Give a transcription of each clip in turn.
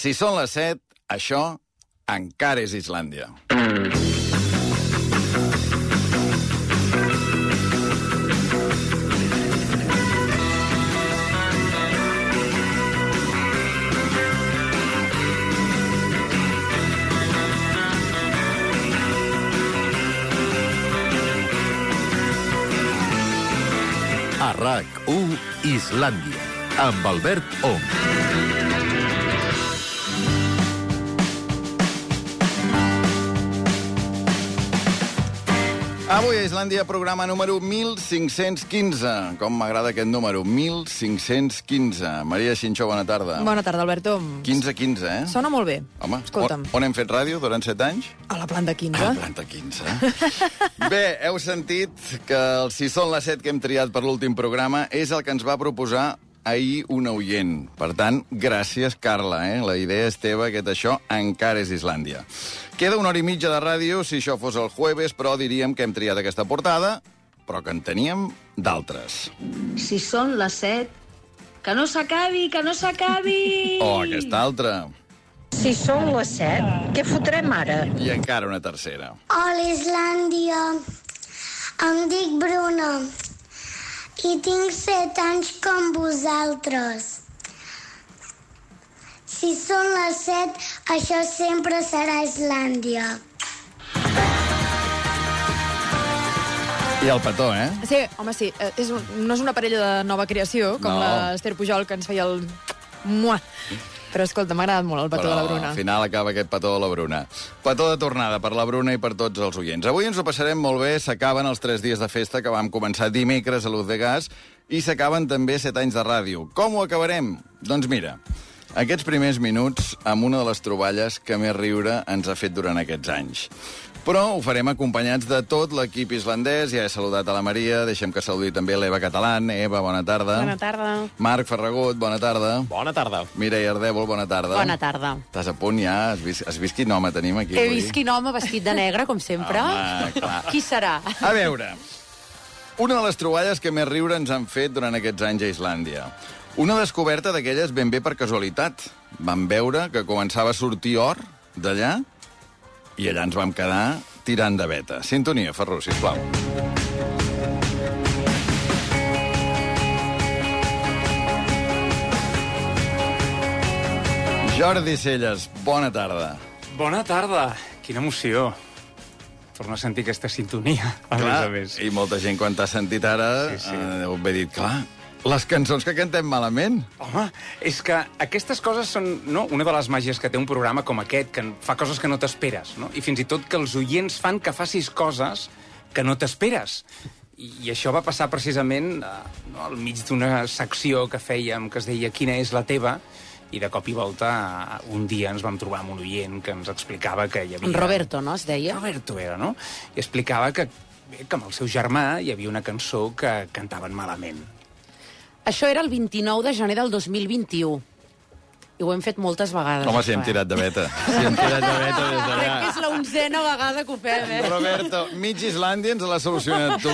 Si són les 7, això encara és Islàndia. A RAC1 Islàndia, amb Albert Ong. Avui a Islàndia, programa número 1515. Com m'agrada aquest número, 1515. Maria Xinxó, bona tarda. Bona tarda, Alberto. 15-15, eh? Sona molt bé. Home, Escolta'm, on, on hem fet ràdio durant 7 anys? a la planta 15. Ah, planta 15. Bé, heu sentit que el Si són les 7 que hem triat per l'últim programa és el que ens va proposar ahir un oient. Per tant, gràcies, Carla. Eh? La idea és teva, aquest això encara és Islàndia. Queda una hora i mitja de ràdio, si això fos el jueves, però diríem que hem triat aquesta portada, però que en teníem d'altres. Si són les set, que no s'acabi, que no s'acabi! O aquesta altra. Si són les set, què fotrem ara? I encara una tercera. Hola, Islàndia. Em dic Bruna i tinc set anys com vosaltres. Si són les set, això sempre serà Islàndia. I el petó, eh? Sí, home, sí. eh, És un, no és una parella de nova creació, com No. l'Ester Pujol, que ens feia el... Mua. Però escolta, m'ha agradat molt el petó de la Bruna. al final acaba aquest petó de la Bruna. Petó de tornada per la Bruna i per tots els oients. Avui ens ho passarem molt bé, s'acaben els tres dies de festa que vam començar dimecres a Luz de Gas i s'acaben també set anys de ràdio. Com ho acabarem? Doncs mira, aquests primers minuts amb una de les troballes que més riure ens ha fet durant aquests anys. Però ho farem acompanyats de tot l'equip islandès. Ja he saludat a la Maria, deixem que saludi també l'Eva Catalán. Eva, bona tarda. Bona tarda. Marc Ferragut, bona tarda. Bona tarda. Mireia Ardèvol, bona tarda. Bona tarda. Estàs a punt ja? Has vist, has vist quin home tenim aquí He avui? vist quin home vestit de negre, com sempre. Home, clar. Qui serà? A veure, una de les troballes que més riure ens han fet durant aquests anys a Islàndia. Una descoberta d'aquelles ben bé per casualitat. Vam veure que començava a sortir or d'allà i allà ens vam quedar tirant de veta. Sintonia, Ferrú, sisplau. Jordi Celles, bona tarda. Bona tarda. Quina emoció. Torno a sentir aquesta sintonia, a més a més. I molta gent, quan t'ha sentit ara, Sí, sí. eh, bé dit, clar, les cançons que cantem malament. Home, és que aquestes coses són no, una de les màgies que té un programa com aquest, que fa coses que no t'esperes, no? i fins i tot que els oients fan que facis coses que no t'esperes. I, I això va passar precisament eh, no, al mig d'una secció que fèiem que es deia Quina és la teva? i de cop i volta eh, un dia ens vam trobar amb un oient que ens explicava que hi havia... En Roberto, no, es deia? Roberto era, no? I explicava que, bé, que amb el seu germà hi havia una cançó que cantaven malament. Això era el 29 de gener del 2021. I ho hem fet moltes vegades. Home, si hem això, eh? tirat de veta. Si hem tirat de veta des Crec que d'allà. és l'onzena vegada que ho fem, eh? Roberto, mig Islàndia ens l'ha solucionat tu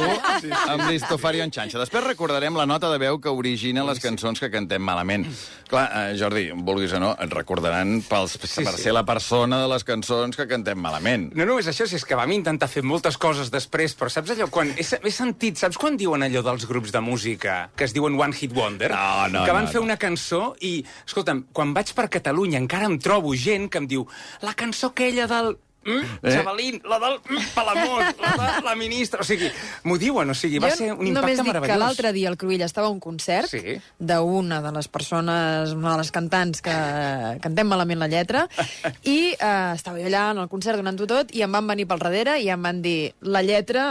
amb l'Istofarion Xanxa. Després recordarem la nota de veu que origina les cançons que cantem malament. Clar, eh, Jordi, vulguis o no, et recordaran pels, Sí, per sí. ser la persona de les cançons que cantem malament. No només això, si és que vam intentar fer moltes coses després, però saps allò, quan he, he sentit, saps quan diuen allò dels grups de música que es diuen One Hit Wonder? No, no, Que van no, fer no. una cançó i, escolta'm, quan vaig per Catalunya encara em trobo gent que em diu la cançó aquella del... Mm, Eh? Xavalín, la del mm, Palamós, la de la ministra... O sigui, m'ho diuen, o sigui, va jo ser un només impacte dic meravellós. que l'altre dia al Cruïlla estava a un concert Sí. d'una de les persones, una de les cantants que cantem malament la lletra, i eh, estava jo allà en el concert donant-ho tot, i em van venir pel darrere i em van dir la lletra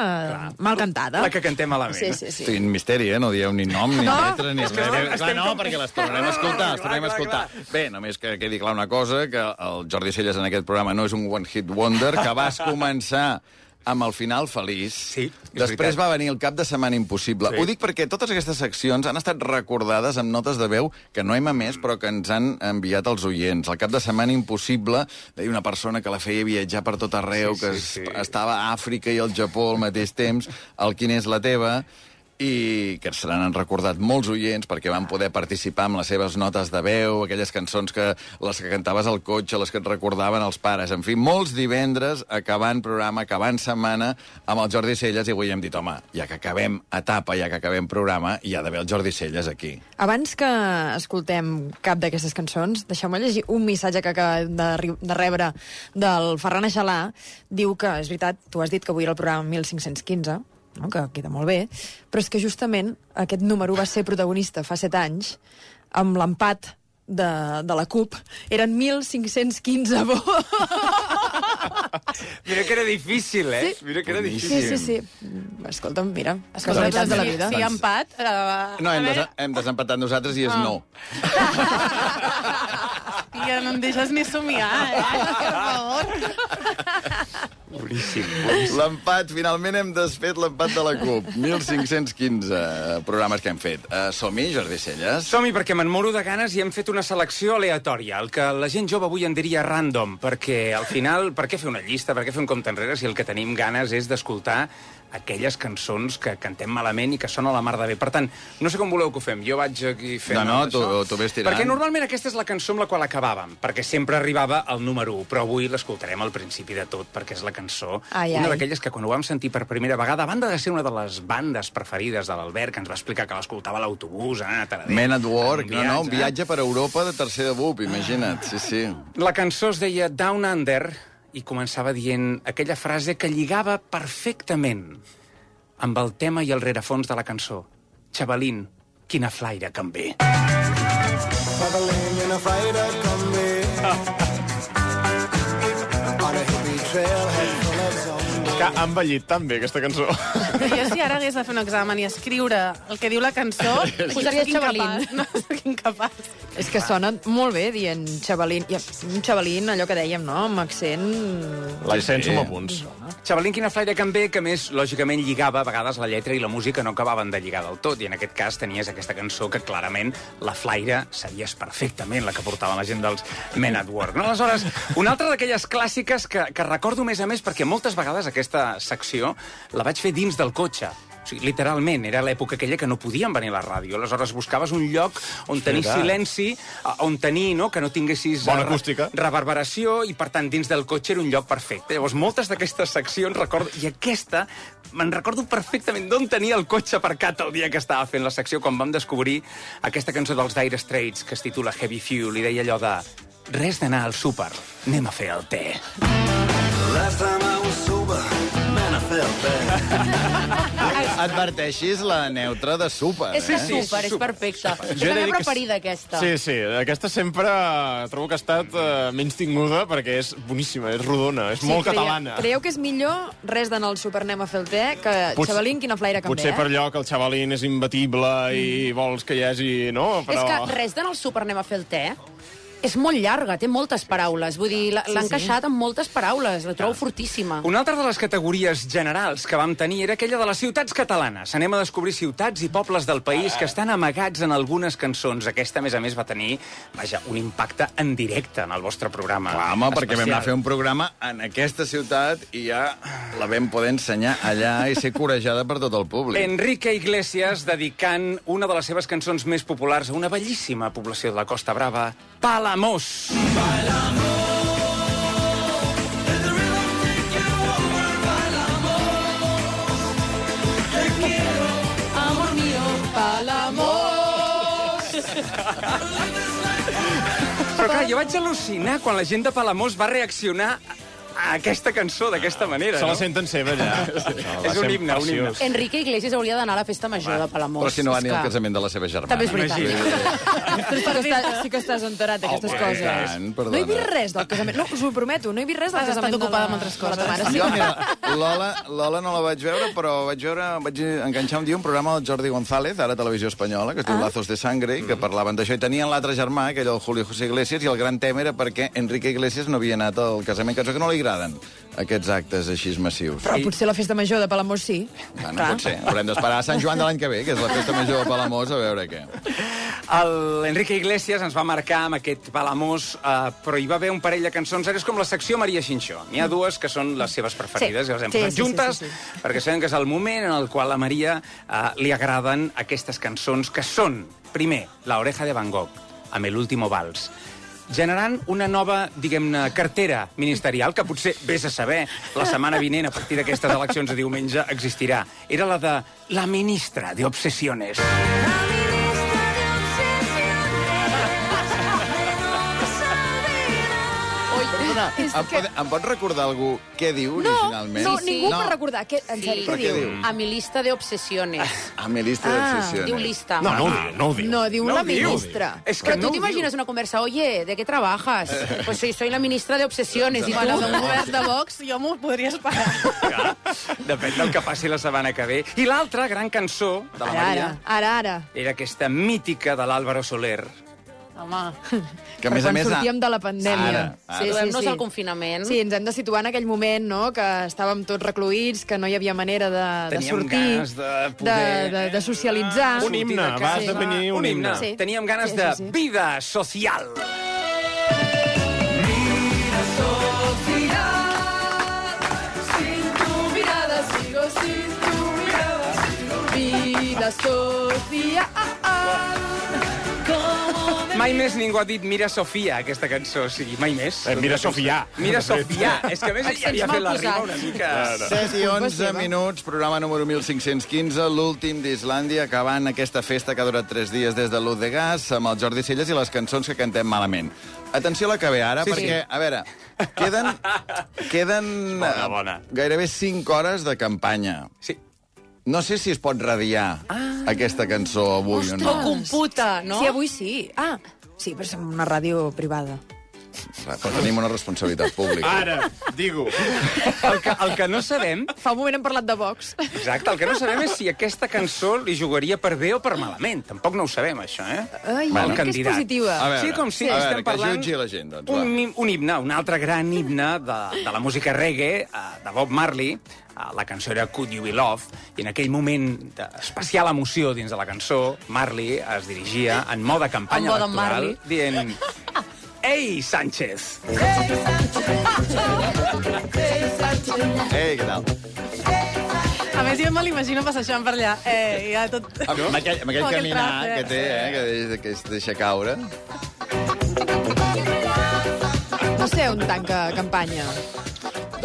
eh, mal cantada. La que cantem malament. Sí, sí, sí. Quin misteri, eh? No dieu ni nom, ni No, lletra, ni no, Clar, estem no, perquè les tornarem a escoltar, les tornarem a Clar, clar, escoltar. Bé, només que quedi clar una cosa, que el Jordi Celles en aquest programa no és un one-hit wonder, que vas començar amb el final feliç. Sí, és Després va venir el cap de setmana impossible. Sí. Ho dic perquè totes aquestes seccions han estat recordades amb notes de veu que no hem emès, però que ens han enviat els oients. El cap de setmana impossible, deia una persona que la feia viatjar per tot arreu, Sí, que sí, es- sí. estava a Àfrica i al Japó al mateix temps, el Quin és la teva, i que se n'han recordat molts oients perquè van poder participar amb les seves notes de veu, aquelles cançons que les que cantaves al cotxe, les que et recordaven els pares. En fi, molts divendres acabant programa, acabant setmana amb el Jordi Celles i avui hem dit, home, ja que acabem etapa, ja que acabem programa, hi ha d'haver el Jordi Celles aquí. Abans que escoltem cap d'aquestes cançons, deixeu-me llegir un missatge que acabem de, de rebre del Ferran Aixalà. Diu que, és veritat, tu has dit que avui era el programa 1515, no? que queda molt bé, però és que justament aquest número va ser protagonista fa set anys amb l'empat de, de la CUP. Eren 1.515 vots. Mira que era difícil, eh? Sí. Mira que era Sí, difícil. sí, sí. Escolta'm, mira, Escolta, casualitats de la si- vida. Si hi ha empat... Uh, No, hem, des hem desempatat nosaltres i és Ah. no. Ja no em deixes ni somiar, eh? Per favor. Boníssim. L'empat, finalment hem desfet l'empat de la CUP. 1.515 programes que hem fet. Uh, Som-hi, Jordi Celles? Som-hi perquè me'n moro de ganes i hem fet una selecció aleatòria, el que la gent jove avui en diria random, perquè al final, per què fer una llista, per què fer un compte enrere si el que tenim ganes és d'escoltar aquelles cançons que cantem malament i que són a la mar de bé. Per tant, no sé com voleu que ho fem. Jo vaig aquí fent... No, no, això. tu- tu ves tirant. Perquè normalment aquesta és la cançó amb la qual acabàvem, perquè sempre arribava al número 1, però avui l'escoltarem al principi de tot, perquè és la cançó, Ai, una d'aquelles que quan ho vam sentir per primera vegada, a banda de ser una de les bandes preferides de l'Albert, que ens va explicar que l'escoltava a l'autobús, anant a Taradell. Men at Work, en no, no, un eh? viatge per Europa de tercer de BUP, imagina't, sí, sí. La cançó es deia Down Under i començava dient aquella frase que lligava perfectament amb el tema i el rerefons de la cançó. Xavalín, quina flaire que em ve. És que ha envellit tan bé, aquesta cançó. Jo si ara hagués de fer un examen i escriure el que diu la cançó, Posaria xavalín. No, sóc incapaç. És que sona molt bé dient xavalín. I un xavalín, allò que dèiem, no?, amb accent... L'accent Sí, sí. som a punts. Xavalín, quina flaire que em ve, que més, lògicament, lligava a vegades la lletra i la música no acabaven de lligar del tot, i en aquest cas tenies aquesta cançó que clarament la flaire sabies perfectament la que portava la gent dels Men at Work. No? Aleshores, una altra d'aquelles clàssiques que, que recordo més a més perquè moltes vegades aquesta secció la vaig fer dins del cotxe. O sigui, literalment, era l'època aquella que no podíem venir a la ràdio. Aleshores buscaves un lloc on tenir Veritat. silenci, on tenir, no?, que no tinguessis... Bona eh, acústica. reverberació i, per tant, dins del cotxe era un lloc perfecte. Llavors, moltes d'aquestes seccions recordo... I aquesta, me'n recordo perfectament d'on tenia el cotxe aparcat el dia que estava fent la secció, quan vam descobrir aquesta cançó dels Dire Straits, que es titula Heavy Fuel, i deia allò de... Res d'anar al súper, anem a fer el te. Adverteixis la neutra de súper, És que eh? és super, és perfecta. És Jo he la de dir que preferida, aquesta. Sí, sí, aquesta sempre trobo que ha estat uh, menys tinguda perquè és boníssima, és rodona, és molt creieu- catalana. Creieu que és millor res d'anar al súper anem a fer el te que Potser- xavalín, quina flaire que em ve, Potser eh? per allò que el xavalín és imbatible i vols que hi hagi... No? És que res d'anar al súper anem a fer el te és molt llarga, té moltes paraules. Vull dir, l'ha Sí, l'ha sí. encaixat amb moltes paraules. La trobo fortíssima. Una altra de les categories generals que vam tenir era aquella de les ciutats catalanes. Anem a descobrir ciutats i pobles del país que estan amagats en algunes cançons. Aquesta, a més a més, va tenir, vaja, un impacte en directe en el vostre programa. Clar, home, perquè vam anar a fer especial. un programa en aquesta ciutat i ja la vam poder ensenyar allà i ser corejada per tot el públic. Enrique Iglesias dedicant una de les seves cançons més populars a una bellíssima població de la Costa Brava, Palamós. Mío, Palamós. Però clar, jo vaig al·lucinar quan la gent de Palamós va reaccionar aquesta cançó d'aquesta manera, Se no? la senten seva, allà. És un himne, un himne. Enrique Iglesias hauria d'anar a la festa major de Palamós. Però si no va ni al casament de la seva germana. També és veritat. Sí, que estàs, sí que estàs enterat d'aquestes Home, coses. tant, no he vist res del casament. No, us ho prometo, no he vist res del Has estat casament ocupada de la, amb altres coses. mare. Sí, Jo, mira, Lola, Lola no la vaig veure, però vaig veure, vaig enganxar un dia un programa del Jordi González, ara a Televisió Espanyola, que es diu Lazos de Sangre, que parlaven d'això. I tenien l'altre germà, que era el Julio José Iglesias, i el gran tema era perquè Enrique Iglesias no havia anat al casament, que no li agraden, aquests actes així massius. Però potser la festa major de Palamós sí. Ah, no pot ser. Haurem d'esperar a Sant Joan de l'any que ve, que és la festa major de Palamós, a veure què. El Enrique Iglesias ens va marcar amb aquest Palamós, eh, però hi va haver un parell de cançons. Ara és com la secció Maria Xinxó. N'hi ha dues que són les seves preferides, Sí. i les hem Sí, posat sí, sí, juntes, sí, sí. perquè sabem que és el moment en el qual a Maria eh, li agraden aquestes cançons, que són, primer, La oreja de Van Gogh, amb El último vals, generant una nova, diguem-ne, cartera ministerial, que potser, vés a saber, la setmana vinent, a partir d'aquestes eleccions de diumenge, existirà. Era la de la ministra de Obsesiones. Perdona, Em, que- pot, em pot recordar algú què diu No, originalment? no, Sí, ningú sí. pot recordar. Què, en sèrio, què què diu? diu? A mi lista de obsesiones. A mi lista Ah, d'obsessions. Diu lista. No, no diu, no ho diu. No, diu No la diu. ministra. És que Però no tu t'imagines una conversa, oye, ¿de qué trabajas? Pues soy, soy la ministra de obsesiones. I tu? d'un govern de Vox jo m'ho podria esperar. Clar, Depèn del que passi la setmana que ve. I l'altra gran cançó de la Ara, Maria ara, ara, ara. era aquesta mítica de l'Àlvaro Soler. Home, Que a Per més a quan més... sortíem de la pandèmia. Ara, ara. Situem-nos al confinament. Sí, ens hem de situar en aquell moment, no?, que estàvem tots recluïts, que no hi havia manera de, de Teníem sortir, ganes de poder- de, de, de socialitzar. Un himne, de va casa. esdevenir un Un himne. himne. Sí. Teníem ganes Sí, de sí, sí. vida social. Vida Sofia, ah, ah. Mai més ningú ha dit Mira Sofia, aquesta cançó. O sigui, mai més. Eh, Mira Sofia. Mira Sofia. És que a més ja havia mal fet la rima una mica... 7 i 11 seva. minuts, programa número 1515, l'últim d'Islàndia, acabant aquesta festa que ha durat 3 dies des de l'Ut de Gas, amb el Jordi Celles i les cançons que cantem malament. Atenció a la que ve ara, Sí, perquè, a veure, queden, queden Bona, bona. gairebé 5 hores de campanya. Sí. No sé si es pot radiar aquesta cançó avui o O no. computa, no? Sí, avui sí. Ah, sí, però som una ràdio privada. Però tenim una responsabilitat pública. Ara, digo. El que, el que no sabem Fa un moment hem parlat de Vox. Exacte, el que no sabem és si aquesta cançó li jugaria per bé o per malament. Tampoc no ho sabem, això, eh? Ai, Bueno. que és positiva. A veure, sí, com si a veure, estem que parlant... jutgi la gent, doncs, un, un himne, un altre gran himne de, de la música reggae, eh, de Bob Marley. Eh, La cançó era Could You Be Love, i en aquell moment d'especial emoció dins de la cançó, Marley es dirigia en mode campanya En mode electoral, Marley. dient... Ei, Sánchez! Ei, què tal? a més jo me l'imagino passejant per allà. Eh, ja tot... Amb, amb aquell, amb aquell caminar que té, eh, que, deix- que es deixa caure. No sé on tanca campanya.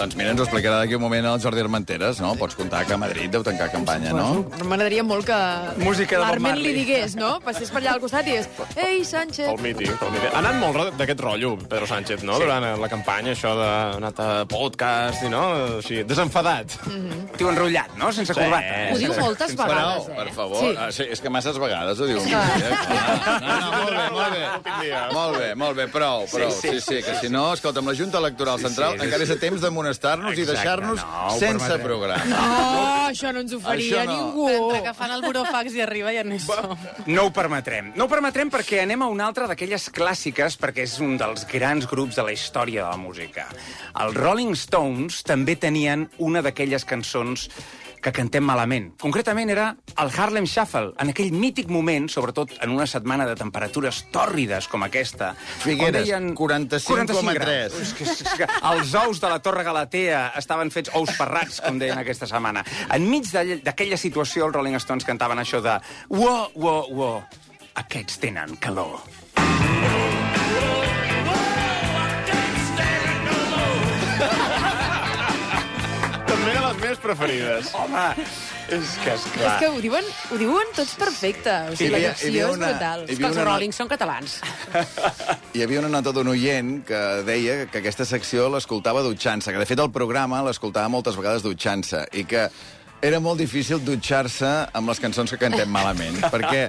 Doncs mira, ens ho explicarà d'aquí un moment el Jordi Armenteres, no? Pots comptar que a Madrid deu tancar campanya, no? M'agradaria molt que Música de Bob l'Arment Marley. li digués, no? Passés per allà al costat i digués Ei, Sánchez! Pel mític, pel mític. Ha anat molt ro- d'aquest rotllo, Pedro Sánchez, no? Sí. Durant la campanya, això de ha anat a podcast i no? Així, desenfadat. Tio enrotllat, no? Sense corbata. Ho diu moltes vegades, eh? per favor, Sí. sí. Ah, sí, és que masses vegades ho diu. Sí. Eh? No, no, molt bé, molt bé. Molt bé, molt bé, prou, prou. Sí, Sí, sí. sí, que si no, escolta, amb la Junta Electoral Sí, Central sí, encara és a temps d'amonestar-nos i deixar-nos no, sense permetrem. programa. Oh, això no ens ho faria Això no. ningú. Entre que fan el burofax i arriba ja no hi som. No ho permetrem. No ho permetrem perquè anem a una altra d'aquelles clàssiques, perquè és un dels grans grups de la història de la música. Els Rolling Stones també tenien una d'aquelles cançons que cantem malament. Concretament era el Harlem Shuffle, en aquell mític moment, sobretot en una setmana de temperatures tòrrides com aquesta. Figueres, deien 45,3. graus. És que, és que els ous de la Torre Galatea estaven fets ous ferrats, com deien aquesta setmana. Enmig d'aquella situació, els Rolling Stones cantaven això de Uo, uo, uo, aquests tenen calor. Meves preferides. Home, és que és És clar. que ho diuen, ho diuen tots perfecte. O sigui, la havia- hi dicció és una- brutal. És que els una- Rolling són catalans. Hi havia una nota d'un oient que deia que aquesta secció l'escoltava dutxant-se, que de fet el programa l'escoltava moltes vegades dutxant-se, i que era molt difícil dutxar-se amb les cançons que cantem malament, perquè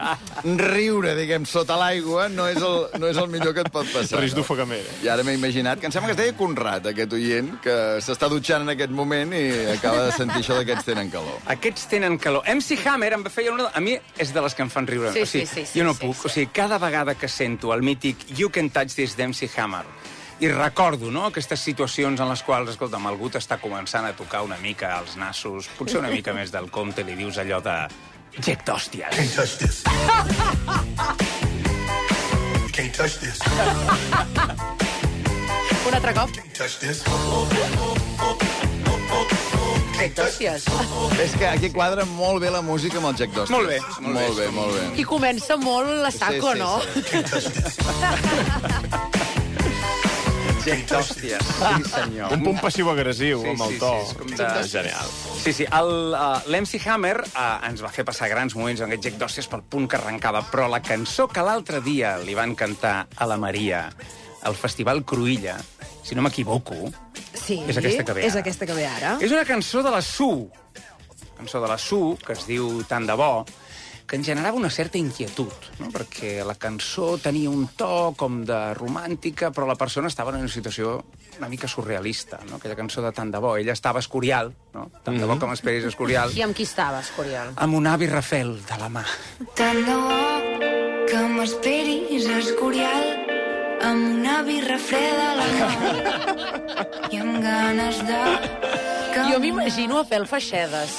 riure, diguem, sota l'aigua no, és el, no és el millor que et pot passar. Risc no? d'ofegament. I ara m'he imaginat, que em sembla que es deia Conrad, aquest oient, que s'està dutxant en aquest moment i acaba de sentir això d'aquests tenen calor. Aquests tenen calor. MC Hammer em feia una... A mi és de les que em fan riure. Sí, o sigui, sí, sí, sí, jo no sí, puc. sí. O sigui, cada vegada que sento el mític You Can Touch This d'MC Hammer i recordo, no?, aquestes situacions en les quals, escolta'm, algú t'està començant a tocar una mica els nassos, potser una mica més del compte, li dius allò de... Jack d'hòsties. Can't touch this. Un altre cop. Can't touch this. Gràcies. És que aquí quadra molt bé la música amb el Jack Dawson. Molt bé, molt, molt bé. Molt bé, I comença molt la saco, Sí, sí, no? sí. Jack d'hòsties. Sí, senyor. Un punt passiu-agressiu, amb el to. Sí, sí, és com de... Genial. Sí, sí. el, uh, L'MC Hammer uh, ens va fer passar grans moments amb aquest Jack d'hòsties pel punt que arrencava, però la cançó que l'altre dia li van cantar a la Maria al Festival Cruïlla, si no m'equivoco, Sí, És aquesta que ve és ara. aquesta que ve ara. és una cançó de la Su, cançó de la Su, que es diu Tant de bo, que ens generava una certa inquietud, no? perquè la cançó tenia un to com de romàntica, però la persona estava en una situació una mica surrealista, no? aquella cançó de Tant de bo. Ella estava a Escorial, no? tant de bo com esperis a Escorial, I amb qui estaves, Coriol? amb un avi Rafel de la mà. Tant de bo que m'esperis a Escorial amb una birra freda a la mà i amb ganes de... Jo m'imagino a Fel Feixedes.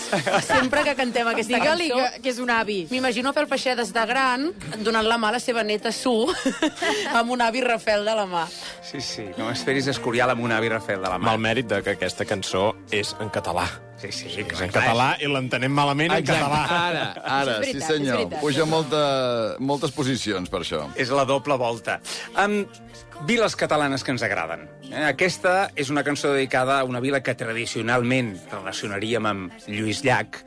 Sempre que cantem aquesta Digue-li cançó... que, que és un avi. M'imagino a Fel Feixedes de gran donant la mà a la seva neta Su amb un avi Rafel de la mà. Sí, sí, no m'esperis a Escorial amb un avi Rafel de la Amb mà. el mèrit de que aquesta cançó és en català. Sí, sí, És en català i l'entenem malament en català. Ara, ara, sí veritat, és senyor. Puja molta, moltes posicions per això. És la doble volta. Um, viles catalanes que ens agraden. Eh? Aquesta és una cançó dedicada a una vila que tradicionalment relacionaríem amb Lluís Llach,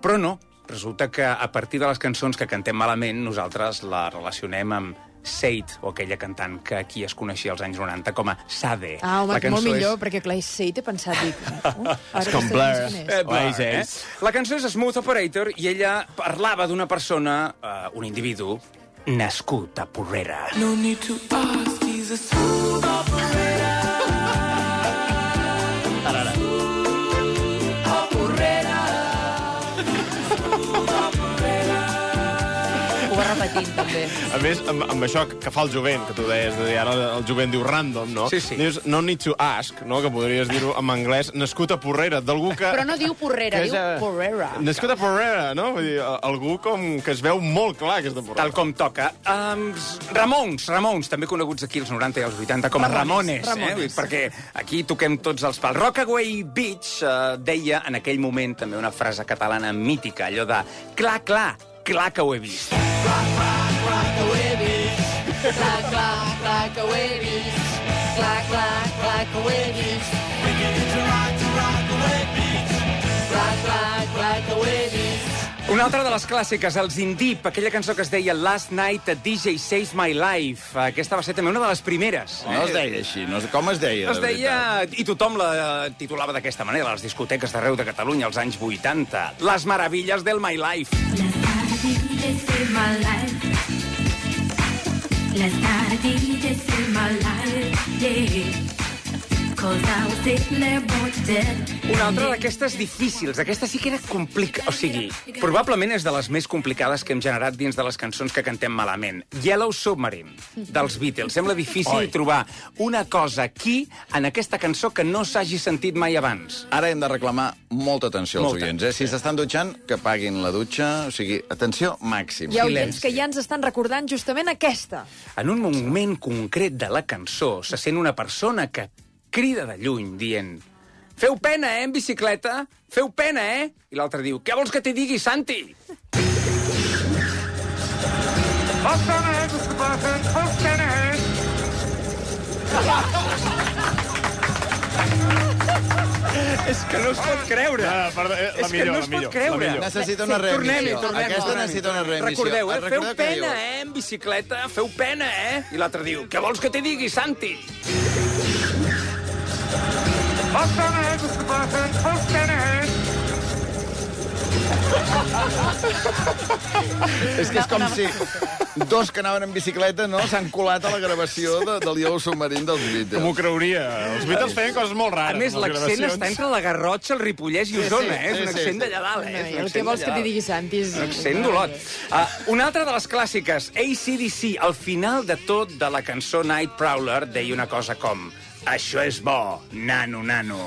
però no. Resulta que a partir de les cançons que cantem malament, nosaltres la relacionem amb Seid, o aquella cantant que aquí es coneixia als anys 90 com a Sade. Ah, home, La cançó molt millor, és- perquè clar, és Sei, t'he pensat, dic... Uh, ara com és. Eh, Blur, eh? Oasis. La cançó és Smooth Operator i ella parlava d'una persona, uh, un individu, nascut a Porrera. No need to ask, he's a smooth operator. També. A més, amb, amb això que fa el jovent, que tu deies, de dir, ara el jovent diu random, no? Sí, sí. Dius no need to ask, no? que podries dir-ho en anglès, nascut a Porrera, d'algú que... Però no diu Porrera, diu eh, Porrera. Nascut a Porrera, no? Vull dir, algú com que es veu molt clar que és de Porrera. Tal com toca. Um, Ramons, Ramons, també coneguts aquí als 90 i als 80 com a Ramones, Ramones, eh? Ramones. Vull dir, perquè aquí toquem tots els pals. Rockaway Beach uh, deia en aquell moment també una frase catalana mítica, allò de clar, clar, clar que ho he vist. Clar, clar, clar, que ho he vist. Clar, clar, clar, que ho he vist. Clar, clar, clar, que ho he vist. Una altra de les clàssiques, els Indip, aquella cançó que es deia Last Night a DJ Saves My Life. Aquesta va ser també una de les primeres. No es deia així, no, com es deia? Es de deia, veritat? i tothom la titulava d'aquesta manera, a les discoteques d'arreu de Catalunya als anys 80. Les meravilles del My Life. Last night I needed to my life, yeah. Una altra d'aquestes difícils, aquesta sí que era complicada. O sigui, probablement és de les més complicades que hem generat dins de les cançons que cantem malament. Yellow Submarine, dels Beatles. Sembla difícil Oi. trobar una cosa aquí, en aquesta cançó, que no s'hagi sentit mai abans. Ara hem de reclamar molta atenció als Molta, oients. Eh? Si s'estan dutxant, que paguin la dutxa. O sigui, atenció màxim. Hi ha oients que ja ens estan recordant justament aquesta. En un moment concret de la cançó se sent una persona que crida de lluny dient Feu pena, eh, en bicicleta? Feu pena, eh? I l'altre diu, què vols que t'hi digui, Santi? És que no es pot creure. Ah, perdó, eh, la és millor, que no la es millor, pot creure. la millor. Necessita una Sí, reemissió. Tornem-hi, tornem-hi. Aquesta necessita una reemissió. Recordeu, eh? Et Feu recordeu què pena, diu? eh? En bicicleta, feu pena, eh? I l'altre diu, què vols que t'hi digui, Santi? És que és com si dos que anaven en bicicleta no s'han colat a la gravació de, del Yellow Submarine dels Beatles. Com ho creuria? Els Beatles feien coses molt A rares. més, amb les l'accent està entre la Garrotxa, el Ripollès i Osona, eh? És un sí, sí, accent sí. d'allà dalt, eh? No, el que accent vols que t'hi digui Santi és... Un accent d'Olot. Uh, una altra de les clàssiques, ACDC, al final de tot de la cançó Night Prowler, deia una cosa com això és bo, nano, nano.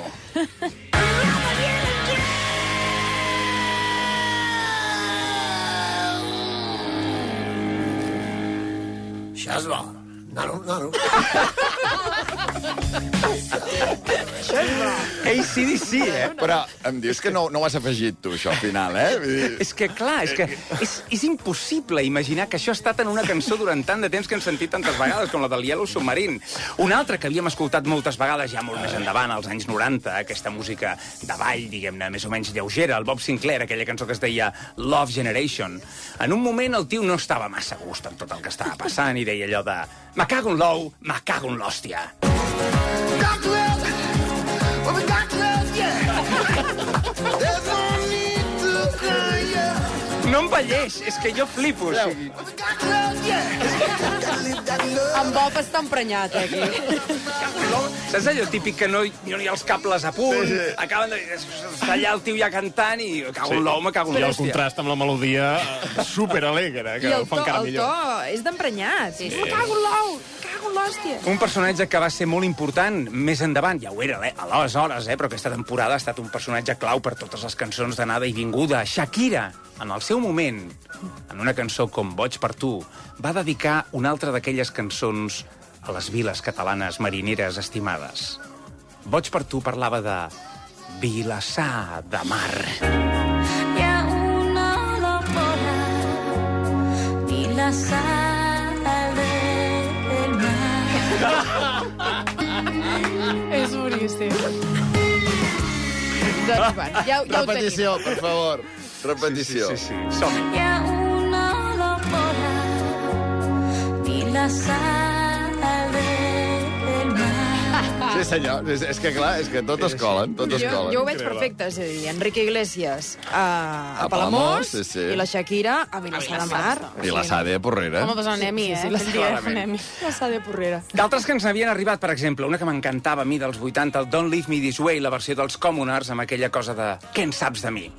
Això és bo. Nano, nano. ACDC, eh? Però em dius que no, no ho has afegit tu, això, al final, eh? Vull dir... És que, clar, és que és, és impossible imaginar que això ha estat en una cançó durant tant de temps que hem sentit tantes vegades, com la del Yellow Submarine. Una altra que havíem escoltat moltes vegades, ja molt més endavant, als anys 90, aquesta música de ball, diguem-ne, més o menys lleugera, el Bob Sinclair, aquella cançó que es deia Love Generation. En un moment el tio no estava massa a gust amb tot el que estava passant i deia allò de me cago en l'ou, me cago en l'hòstia. No envelleix, és que jo flipo. O sigui, En Bob està emprenyat, eh, aquí. saps allò típic que no, hi- no hi ha els cables a punt, sí, sí. acaben de... Està allà el tio ja cantant i cago en l'ou, me cago en I el l'hòstia. contrast amb la melodia eh, superalegre, que I el ho fa to, encara el millor. to és d'emprenyat. Sí. Me cago en l'ou, l'hòstia. Un personatge que va ser molt important més endavant, ja ho era eh, aleshores, eh, però aquesta temporada ha estat un personatge clau per totes les cançons d'anada i vinguda. Shakira, en el seu moment, en una cançó com Boig per tu, va dedicar una altra d'aquelles cançons a les viles catalanes marineres estimades. Boig per tu parlava de Vilassar de Mar. Hi ha una locura y la sal del mar. És boníssim. Doncs, bueno, ja, ja ho tenim. Repetició, per favor. Repetició. Sí, sí, sí. som -hi. Hi ha una locura y la sal del mar. Sí, senyor. És, és que, clar, és que tot es colen, tot es Jo, colen. jo ho veig perfecte, és a dir, Enrique Iglesias a, a, A Palamós, Palamós, sí, sí. i la Shakira a Vilassar de Mar. I la Sade de Porrera. Home, doncs anemi, eh? Sí, sí, anemi. La Sade Porrera. D'altres que ens havien arribat, per exemple, una que m'encantava a mi dels 80, el Don't Leave Me This Way, la versió dels Commoners, amb aquella cosa de què en saps de mi?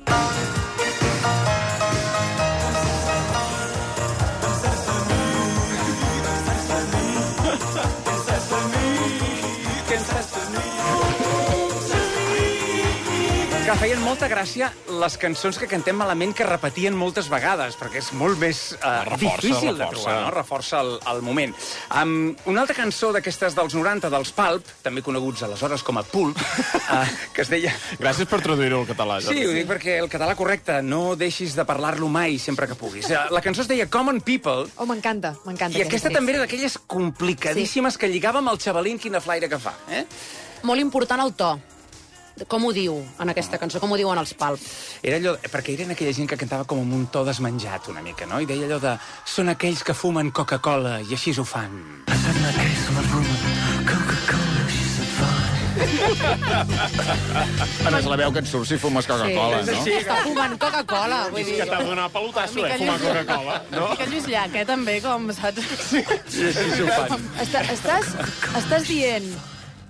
Que feien molta gràcia les cançons que cantem malament que repetien moltes vegades, perquè és molt més uh, Reforça, difícil de reforça. trobar, no? Reforça el, el moment. Um, una altra cançó d'aquestes dels 90, dels Pulp, també coneguts aleshores com a Pulp, uh, que es deia... Gràcies per traduir-ho al català. Sí, ho dic perquè el català correcte, no deixis de parlar-lo mai sempre que puguis. Eh, La cançó es deia Common People, Oh, m'encanta, m'encanta. i aquesta també era d'aquelles complicadíssimes que lligava amb el xavalín quina flaire que fa. Eh? Molt important el to. Com ho diu en aquesta cançó? Com ho diuen els Palp? Era allò, perquè eren aquella gent que cantava com amb un to desmenjat una mica, no? I deia allò de són aquells que fumen Coca-Cola i així ho fan. A més, la veu que et surt si fumes Coca-Cola, Sí, és no? així. Està fumant Coca-Cola, vull dir... Que t'ha donat pelotasso, eh, fumar Coca-Cola. No? Mica Lluís Llach, eh, també, com, saps? Sí. I així ho fan. Està, estàs, estàs dient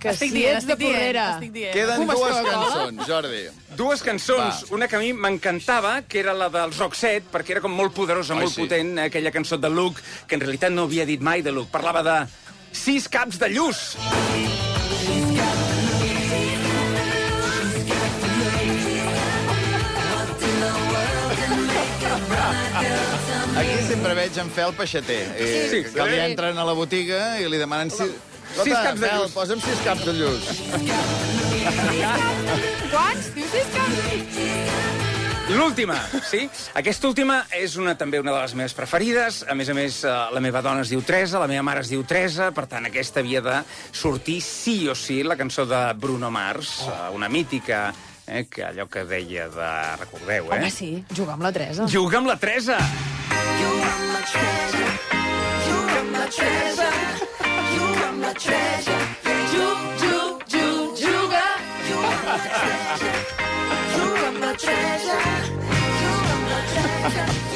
que Estic si dient, ets de estic dient, Porrera... estic dient. Queden Fumes dues cançons, Jordi. Dues cançons, Va. una que a mi m'encantava, que era la dels Roxette, perquè era com molt poderosa, Ai, molt sí. potent, eh, aquella cançó de Luke, que en realitat no havia dit mai de Luke. Parlava de sis caps de lluç. Aquí sempre veig en Fel Peixater, eh, Sí, que li sí. entren a la botiga i li demanen... Si... Sis caps de lluç. posa'm sis caps de lluç. Quants? Dius sis caps? L'última, sí? Aquesta última és una, també una de les meves preferides. A més a més, eh, la meva dona es diu Teresa, la meva mare es diu Teresa, per tant, aquesta havia de sortir sí o sí, la cançó de Bruno Mars, oh. una mítica, eh, que allò que deia de... Recordeu, eh? Home, sí, jugar amb la Teresa. Juga amb la Teresa!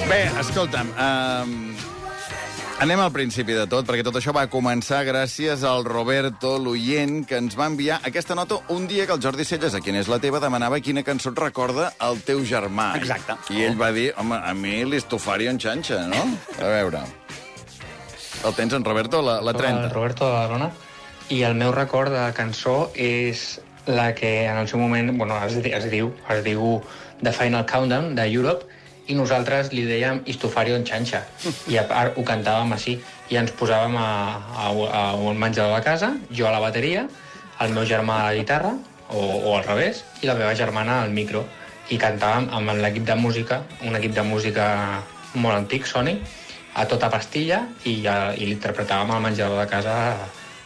Bé, escolta'm, um, anem al principi de tot, perquè tot això va començar gràcies al Roberto, l'oient, que ens va enviar aquesta nota un dia que el Jordi Celles, a quin és la teva, demanava quina cançó et recorda el teu germà. Exacte. I ell va dir, home, a mi l'Estofari en xanxa, no? A veure... El tens, en Roberto, la, la 30. El Roberto de Badalona. I el meu record de cançó és la que en el seu moment bueno, es, es, diu, es diu The Final Countdown de Europe i nosaltres li dèiem Istofario en xanxa i a part ho cantàvem així i ens posàvem a, a, a un menjador de casa, jo a la bateria, el meu germà a la guitarra, o, o al revés, i la meva germana al micro. I cantàvem amb l'equip de música, un equip de música molt antic, Sony, a tota pastilla, i, ja, i l'interpretàvem al menjador de casa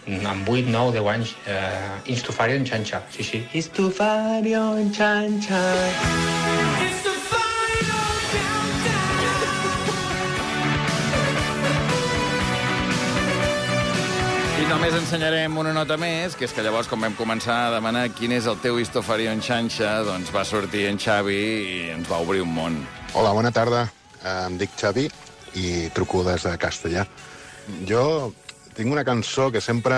amb 8, 9, 10 anys. Eh, Instufario en xanxa, sí, sí. Instufario en xanxa. I només ensenyarem una nota més, que és que llavors, com vam començar a demanar quin és el teu histofari en xanxa, doncs va sortir en Xavi i ens va obrir un món. Hola, bona tarda. Eh, Em dic Xavi i truco des de Castellà. Jo tinc una cançó que sempre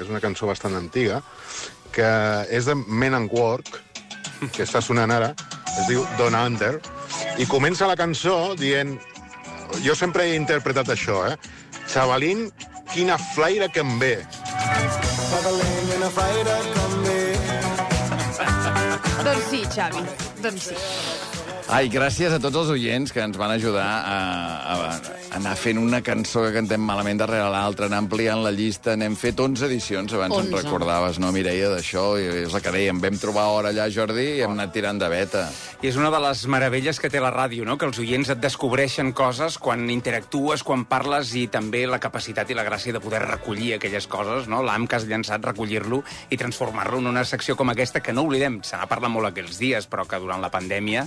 és una cançó bastant antiga, que és de Men and Work, que està sonant ara, es diu Don Under, i comença la cançó dient... Jo sempre he interpretat això, eh? Xavalín, quina flaire que em ve. Doncs sí, Xavi, doncs sí. Ai, gràcies a tots els oients que ens van ajudar a, a, a anar fent una cançó que cantem malament darrere l'altra, anar ampliant la llista. N'hem fet 11 edicions, abans 11. 11. en recordaves, no, Mireia, d'això? I és el que dèiem, vam trobar hora allà, Jordi, i hem anat tirant de veta. I és una de les meravelles que té la ràdio, no? que els oients et descobreixen coses quan interactues, quan parles, i també la capacitat i la gràcia de poder recollir aquelles coses, no? l'am que has llançat, recollir-lo i transformar-lo en una secció com aquesta, que no oblidem, se n'ha parlat molt aquells dies, però que durant la pandèmia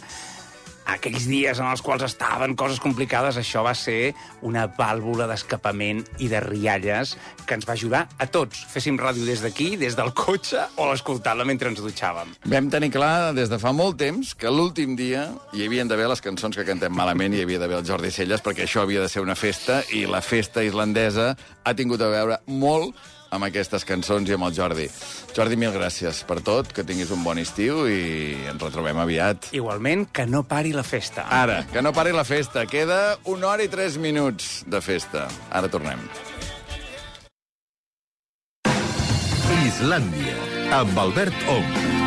aquells dies en els quals estaven coses complicades, això va ser una vàlvula d'escapament i de rialles que ens va ajudar a tots. Féssim ràdio des d'aquí, des del cotxe, o escoltant-la mentre ens dutxàvem. Vam tenir clar des de fa molt temps que l'últim dia hi havien d'haver les cançons que cantem malament i hi havia d'haver el Jordi Celles perquè això havia de ser una festa i la festa islandesa ha tingut a veure molt amb aquestes cançons i amb el Jordi. Jordi, mil gràcies per tot, que tinguis un bon estiu i ens retrobem aviat. Igualment, que no pari la festa. Ara, que no pari la festa. Queda una hora i tres minuts de festa. Ara tornem. Islàndia, amb Albert Ong.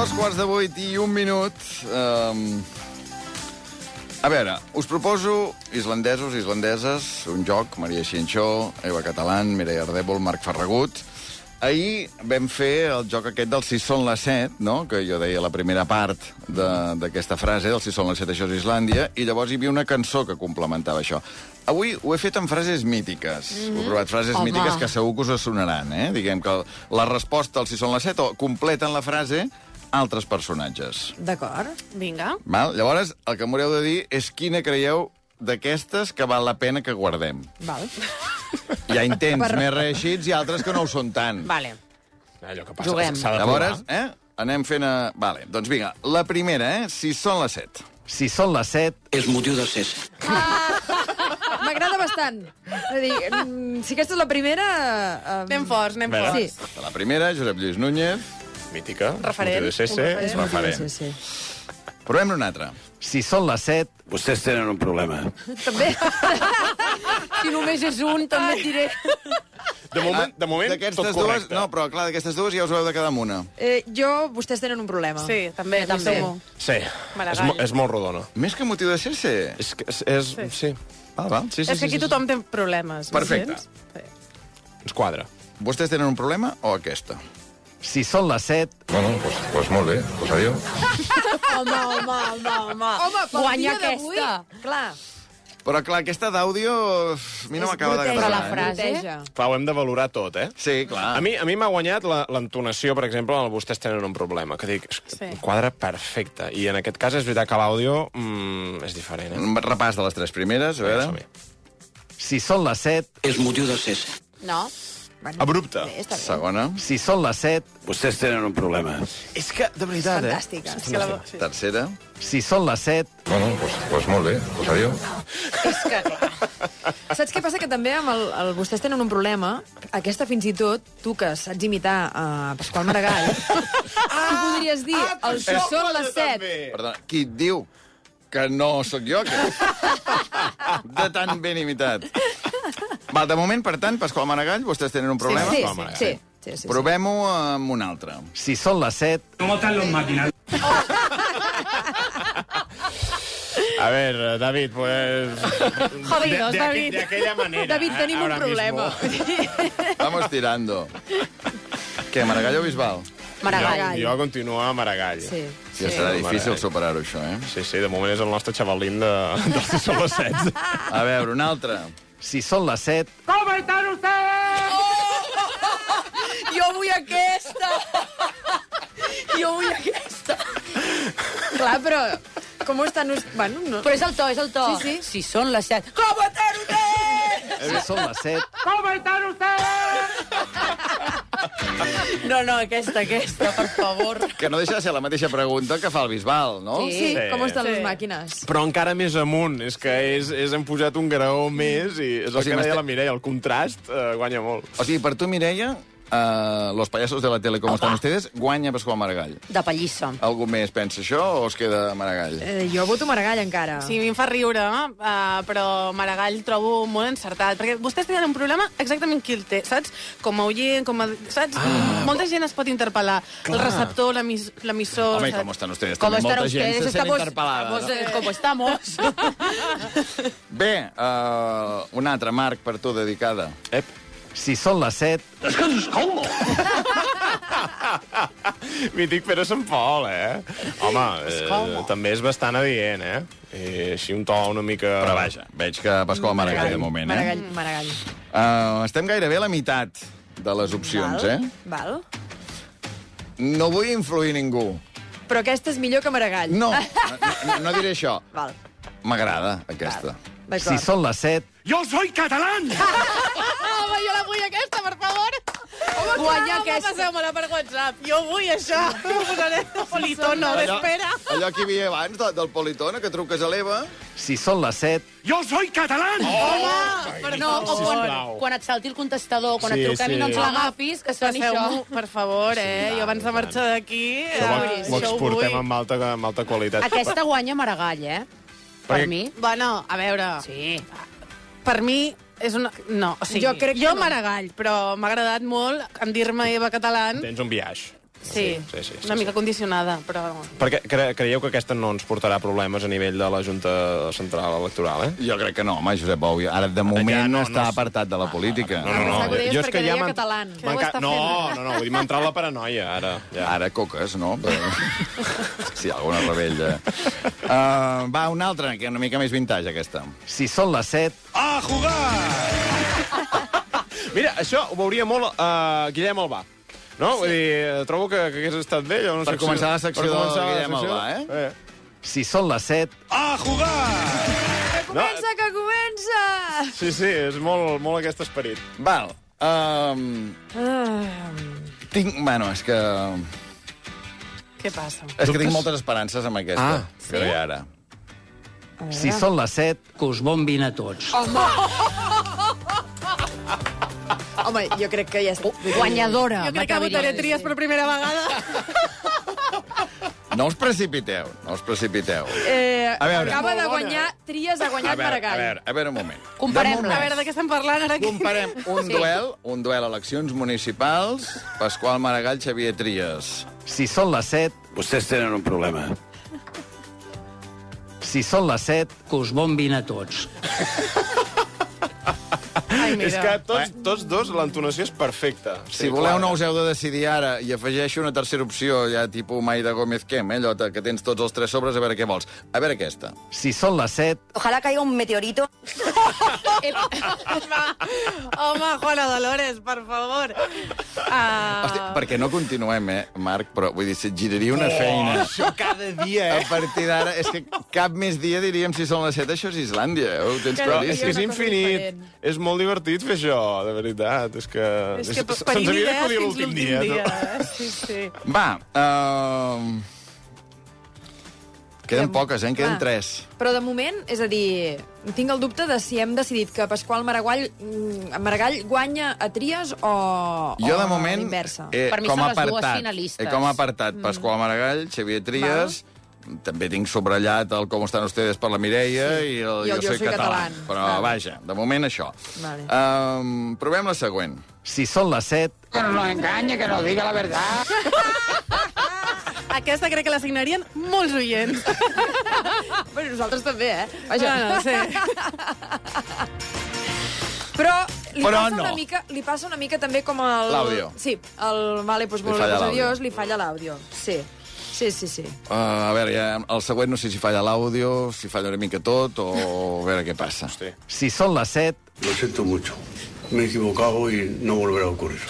Dos quarts de vuit i un minut. Um... A veure, us proposo islandesos, islandeses, un joc, Maria Xinxó, Eva Catalán, Mireia Ardèvol, Marc Ferragut. Ahir vam fer el joc aquest del si són les set, no? que jo deia la primera part de- d'aquesta frase, del si són les set, això és Islàndia, i llavors hi havia una cançó que complementava això. Avui ho he fet amb frases mítiques. Mm -hmm. He provat frases Home. mítiques que segur que us sonaran, eh? Diguem que la resposta al si són les set o completen la frase altres personatges. D'acord. Vinga. Val? Llavors, el que m'haureu de dir és quina creieu d'aquestes que val la pena que guardem. Val. Hi ha intents Per- més reeixits i altres que no ho són tant. Vale. Allò que passa, Juguem. s'ha de Llavors, eh? Anem fent a... Vale, doncs vinga, la primera, eh? Si són les set. Si són les set... És motiu de cés. M'agrada bastant. És a dir, mm, si aquesta és la primera... Eh, Anem forts, anem forts. Sí. La primera, Josep Lluís Núñez. Mítica. Referent. Un referent. És referent. Sí, sí. Provem una altra. Si són les set... Vostès tenen un problema. També. Si només és un, també et diré... De moment, de moment tot D'aquestes dues... correcte. No, però clar, d'aquestes dues ja us heu de quedar amb una. Eh, jo, vostès tenen un problema. Sí, també. Jo també. Sí, és, mo és molt rodona. Més que motiu de ser, ser. És, que és, és, Sí. sí. Val, val. Sí, sí, És que aquí sí, sí, tothom té problemes. Perfecte. Sí. sí. Ens quadra. Vostès tenen un problema o aquesta? Si són les set... Bueno, pues, pues molt bé, pues adiós. Home, home, home, home. Home, pel Guanya dia d'avui, aquesta. Clar. Però clar, aquesta d'àudio a mi no m'acaba d'agradar. Però la eh? frase- Bruteja. Clar, ho hem de valorar tot, eh? Sí, clar. A mi, a mi m'ha guanyat la- l'entonació, per exemple, en el vostès tenen un problema, que dic, Sí. quadra perfecte. I en aquest cas és veritat que l'àudio mm, és diferent, eh? Un repàs de les tres primeres, a veure. Som-hi. Si són les set... És motiu de cés. No? Abrupte. Està bé. Segona. Si són les set... Vostès tenen un problema. És que, de veritat, eh? Fantàstica. És que la... Tercera. Si són les set... Bueno, pues, pues molt bé, pues adiós. És que, clar. Saps què passa? Que també amb el, el vostès tenen un problema. Aquesta, fins i tot, tu que saps imitar a Pasqual Maragall, tu podries dir el si són les set. Perdona, qui et diu que no sóc jo, que... de tan ben imitat. Val, de moment, per tant, Pasqual Maragall, vostès tenen un problema? Sí, sí, Maragall. sí. Sí, sí, Provem-ho amb un altre. Si són les 7... ¿Cómo están los máquinas? A ver, David, pues... Jodidos, de, de, David. De aquella manera. David, eh, tenim un ahora problema. mismo. Vamos tirando. Què, Maragall o Bisbal? Maragall. Jo, jo continuo a Maragall. Sí. Sí, serà difícil superar-ho, això, eh? Sí, sí, de moment és el nostre xavalín de, de si són les 7. A veure, un altre. Si són les 7... ¿Cómo están ustedes? Jo vull aquesta! Jo vull aquesta! Clar, però... Com estan... us- Bueno, no... Però és el to, és el to. Sí, sí. Si són les 7. Com estan ustedes? Si són les 7... ¿Cómo están ustedes? No, no, aquesta, aquesta, per favor. Que no deixa de ser la mateixa pregunta que fa el Bisbal, no? Sí, sí. Com estan Sí. les màquines? Però encara més amunt. És que és, és hem pujat un graó més i és el O sigui, que deia la Mireia, el contrast eh, guanya molt. O sigui, per tu, Mireia, uh, los payasos de la tele, com estan ustedes, guanya Pasqual Maragall. De pallissa. Algú més pensa això o es queda Maragall? Eh, jo voto Maragall, encara. Sí, a mi em fa riure, uh, però Maragall trobo molt encertat, perquè vostès tenen un problema exactament qui el té, saps? Com a oient, com a... Saps? Ah, Molta gent es pot interpel·lar. El Clar. receptor, l'emis- l'emissor... Home, com estan ustedes? ¿Cómo També están molta gent ustedes? se sent Estamos, interpel·lada. estamos, no? eh, ¿Cómo estamos? Bé, uh, un altre, Marc, per tu, dedicada. Ep. Si són les 7... Es que es como. Mític Pere Sant Pol, eh? Home, eh, també és bastant adient, eh? I així un to una mica... Però vaja, veig que Pasqual Maragall, de moment, eh? Maragall, Maragall. Uh, estem gairebé a la meitat de les opcions, Val, eh? Val. No vull influir ningú. Però aquesta és millor que Maragall. No, no, no diré això. Val, M'agrada, aquesta. d'acord. Si són les 7... Yo soy catalán. Home, jo la vull aquesta, per favor! Home, Guanya clar, aquesta. Home, passeu-me-la per WhatsApp. Jo vull això. Ho posaré de politono, d'espera. allò que hi havia abans, de, del Politona, que truques a l'Eva... Si són les 7... Yo soy catalán. Home, per No, o quan, sisplau. quan et salti el contestador, quan Sí, et truquem sí. i no ens l'agafis, que soni això. Per favor, eh? Jo abans de marxar d'aquí... Això ho, eh, ho exportem amb alta, amb alta qualitat. Aquesta guanya Maragall, eh? Per Perquè- mi. Bueno, a veure, Sí. Per mi és una... No, o sigui, Jo crec que jo no. Maragall, però m'ha agradat molt en dir-me Eva Catalán. Tens un viatge. Sí, sí, sí, sí, una sí. mica condicionada, però... Perquè cre creieu que aquesta no ens portarà problemes a nivell de la Junta Central Electoral, eh? Jo crec que no, home, Josep Bou. Ara, de moment, Ja, no, no, està no. apartat de la política. No, no, no. Que ho deies Jo és que ja m'han- No, no, no, vull dir, m'ha entrat la paranoia, ara. Ja. Ara coques, no? Però... sí, alguna rebella. Uh, va, una altra, que una mica més vintage, aquesta. Si són les 7... A jugar! Mira, això ho veuria molt uh, Guillem Albà. No? Vull dir, eh, trobo que, que hagués estat bé. una Per començar la secció per del començar la Guillem secció. Albà, eh? Si són les 7... A jugar! Comença, que comença! Sí, sí, és molt, molt aquest esperit. Val. Um, Ah, tinc... Bueno, és que... Què passa? És que tinc moltes esperances amb aquesta. Ah. que hi ha ara. Si són les 7... Que us bombin a tots. Home, jo crec que ja està. Guanyadora. Jo crec que votaré tries per primera vegada. No us precipiteu, no us precipiteu. Eh, A veure. acaba de guanyar, Tries ha A guanyat veure, a Maragall. veure, a veure un moment. Comparem-les. A veure, de què estem parlant ara aquí? Comparem un Sí. duel, un duel a eleccions municipals, Pasqual Maragall, Xavier Trias. Si són les 7... Ustedes tienen un problema. Si són les 7... Que us bombin a tots. Ai, És que tots, tots dos, l'entonació és perfecta. Si voleu, no us heu de decidir ara i afegeixo una tercera opció, ja tipus Maida Gómez Quem, eh, allò que tens tots els tres sobres, a veure què vols. A veure aquesta. Si són les 7... Ojalá caiga un meteorito. Home, Juana Dolores, per favor. Uh... Hosti, perquè no continuem, eh, Marc, però vull dir, si et giraria una feina... Això cada dia, A partir d'ara, és que cap més dia diríem si són les 7, això és Islàndia, eh? ho tens és claríssim. que és infinit. És molt divertit fer això, de veritat. És que... És que se'ns havia d'acudir fins l'últim dia. dia. no? eh? Sí, sí. Va, uh... queden poques, eh? En queden Ah. tres. Però de moment, és a dir, tinc el dubte de si hem decidit que Pasqual Maragall, mm, Maragall guanya a Tries o, Jo, o de a moment, l'inversa. eh, Per mi com són a les dues apartat, finalistes. eh, com a apartat, Pasqual Maragall, Xavier Trias, També tinc subratllat el Com estan ustedes per la Mireia sí. i el, I el Jo soy català. Però, Vale. vaja, de moment això. Vale. Um, provem la següent. Si són les 7, Que no nos engañe, que nos diga la verdad. Aquesta crec que la signarien molts oients. Bueno, nosaltres també, eh? Bueno, sí. Però li, Però passa no. una mica, li passa una mica també com el... L'àudio. Sí, el Vale, pues, Li molt falla l'àudio. adiós, li falla l'àudio. Sí, sí, sí. sí. Uh, a veure, ja, el següent no sé si falla l'àudio, si falla una mica tot, o a veure què passa. Hosti. si són les 7, Lo siento mucho. Me he equivocado y no volverá a ocurrir.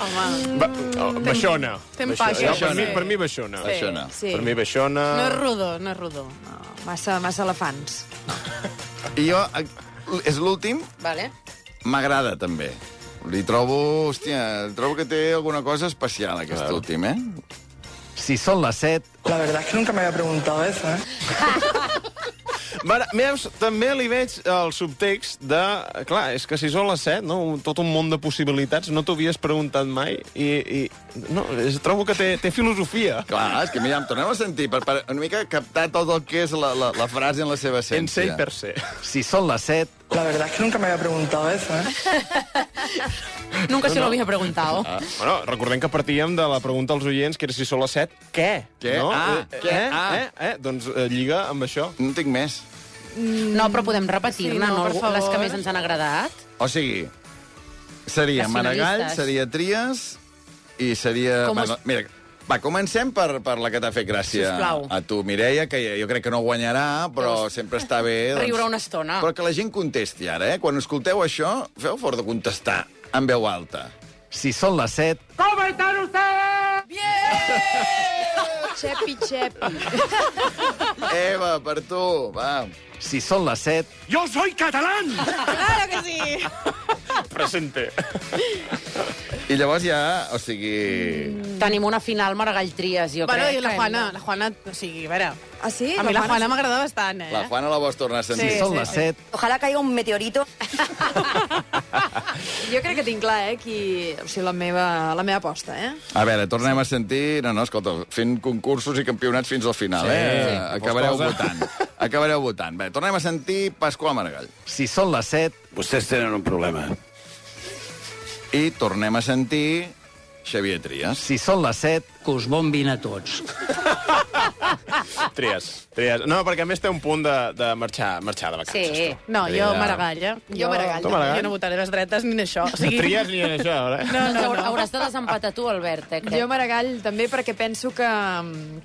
Home, Ba oh, baixona. Tem Baixona. per, mi, per mi baixona. Sí, Baixona. sí. Per mi baixona... no és rodó, no és rodó. No, massa, massa elefants. I jo, eh, és l'últim, Vale. m'agrada també. Li trobo, hòstia, trobo que té alguna cosa especial, aquest últim, eh? si són les 7, La verdad es que nunca me había preguntado eso, ¿eh? Mare, veus, també li veig el subtext de... Clar, és que si són les 7, no? tot un món de possibilitats, no t'ho havies preguntat mai, i, i no, és, trobo que té, té filosofia. Clar, és que mira, em tornem a sentir, per, per una mica captar tot el que és la, la, la frase en la seva En essència. 6 per ser. si són les 7, La verdad es que nunca me había preguntado eso, ¿eh? Nunca se lo había preguntado. Ah. Bueno, recordem que partíem de la pregunta als oients, que era si són les 7, què? Què? No? Ah, eh, què? Eh? Ah. Eh? Eh? Doncs eh, lliga amb això. No tinc més. No, però podem repetir-ne, Sí, no, no, per les que més ens han agradat? O sigui, seria Maragall, seria Tries i seria... Com bueno, us- Mira, va, comencem per, per la que t'ha fet gràcia Sisplau. a tu, Mireia, que jo crec que no guanyarà, però sempre està bé... doncs, Riure una estona. Però que la gent contesti ara, eh? Quan escolteu això, feu fort de contestar en veu alta. si són les 7, ¿Cómo están ustedes? Xepi, xepi. Eva, per tu, va. Si són les 7, ¡Yo soy catalán! Claro que sí! Presente. I llavors ja, o sigui... Tenim una final Maragall Tries, jo Bueno, crec. i la que Juana, la Juana, o sigui, a veure... Ah, sí? A mi la Juana Juana sí. m'agrada bastant, eh? La Juana la vols tornar a sentir. si són les 7, Ojalá caiga un meteorito. Jo crec que tinc clar, eh, qui... O sigui, la meva, la meva aposta, eh? A veure, tornem a sentir... No, no, escolta, fent concursos i campionats fins al final, Sí, eh? sí. Acabareu Vols cosa? votant. Acabareu votant. Bé, tornem a sentir Pasqual Maragall. si són les 7, Ustedes tienen un problema. I tornem a sentir Xavier Trias. si són les 7, Que us bombin a tots. Tries, tries. No, perquè a més té un punt de, de marxar, marxar de vacances. Sí. tu. No, jo Maragall, eh? Jo Maragall. Tu Maragall? Jo no votaré les dretes ni això. O sigui... Tries ni en això, eh? No, no, no. Hauràs de desempatar tu, Albert, eh, crec. Jo Maragall també perquè penso que,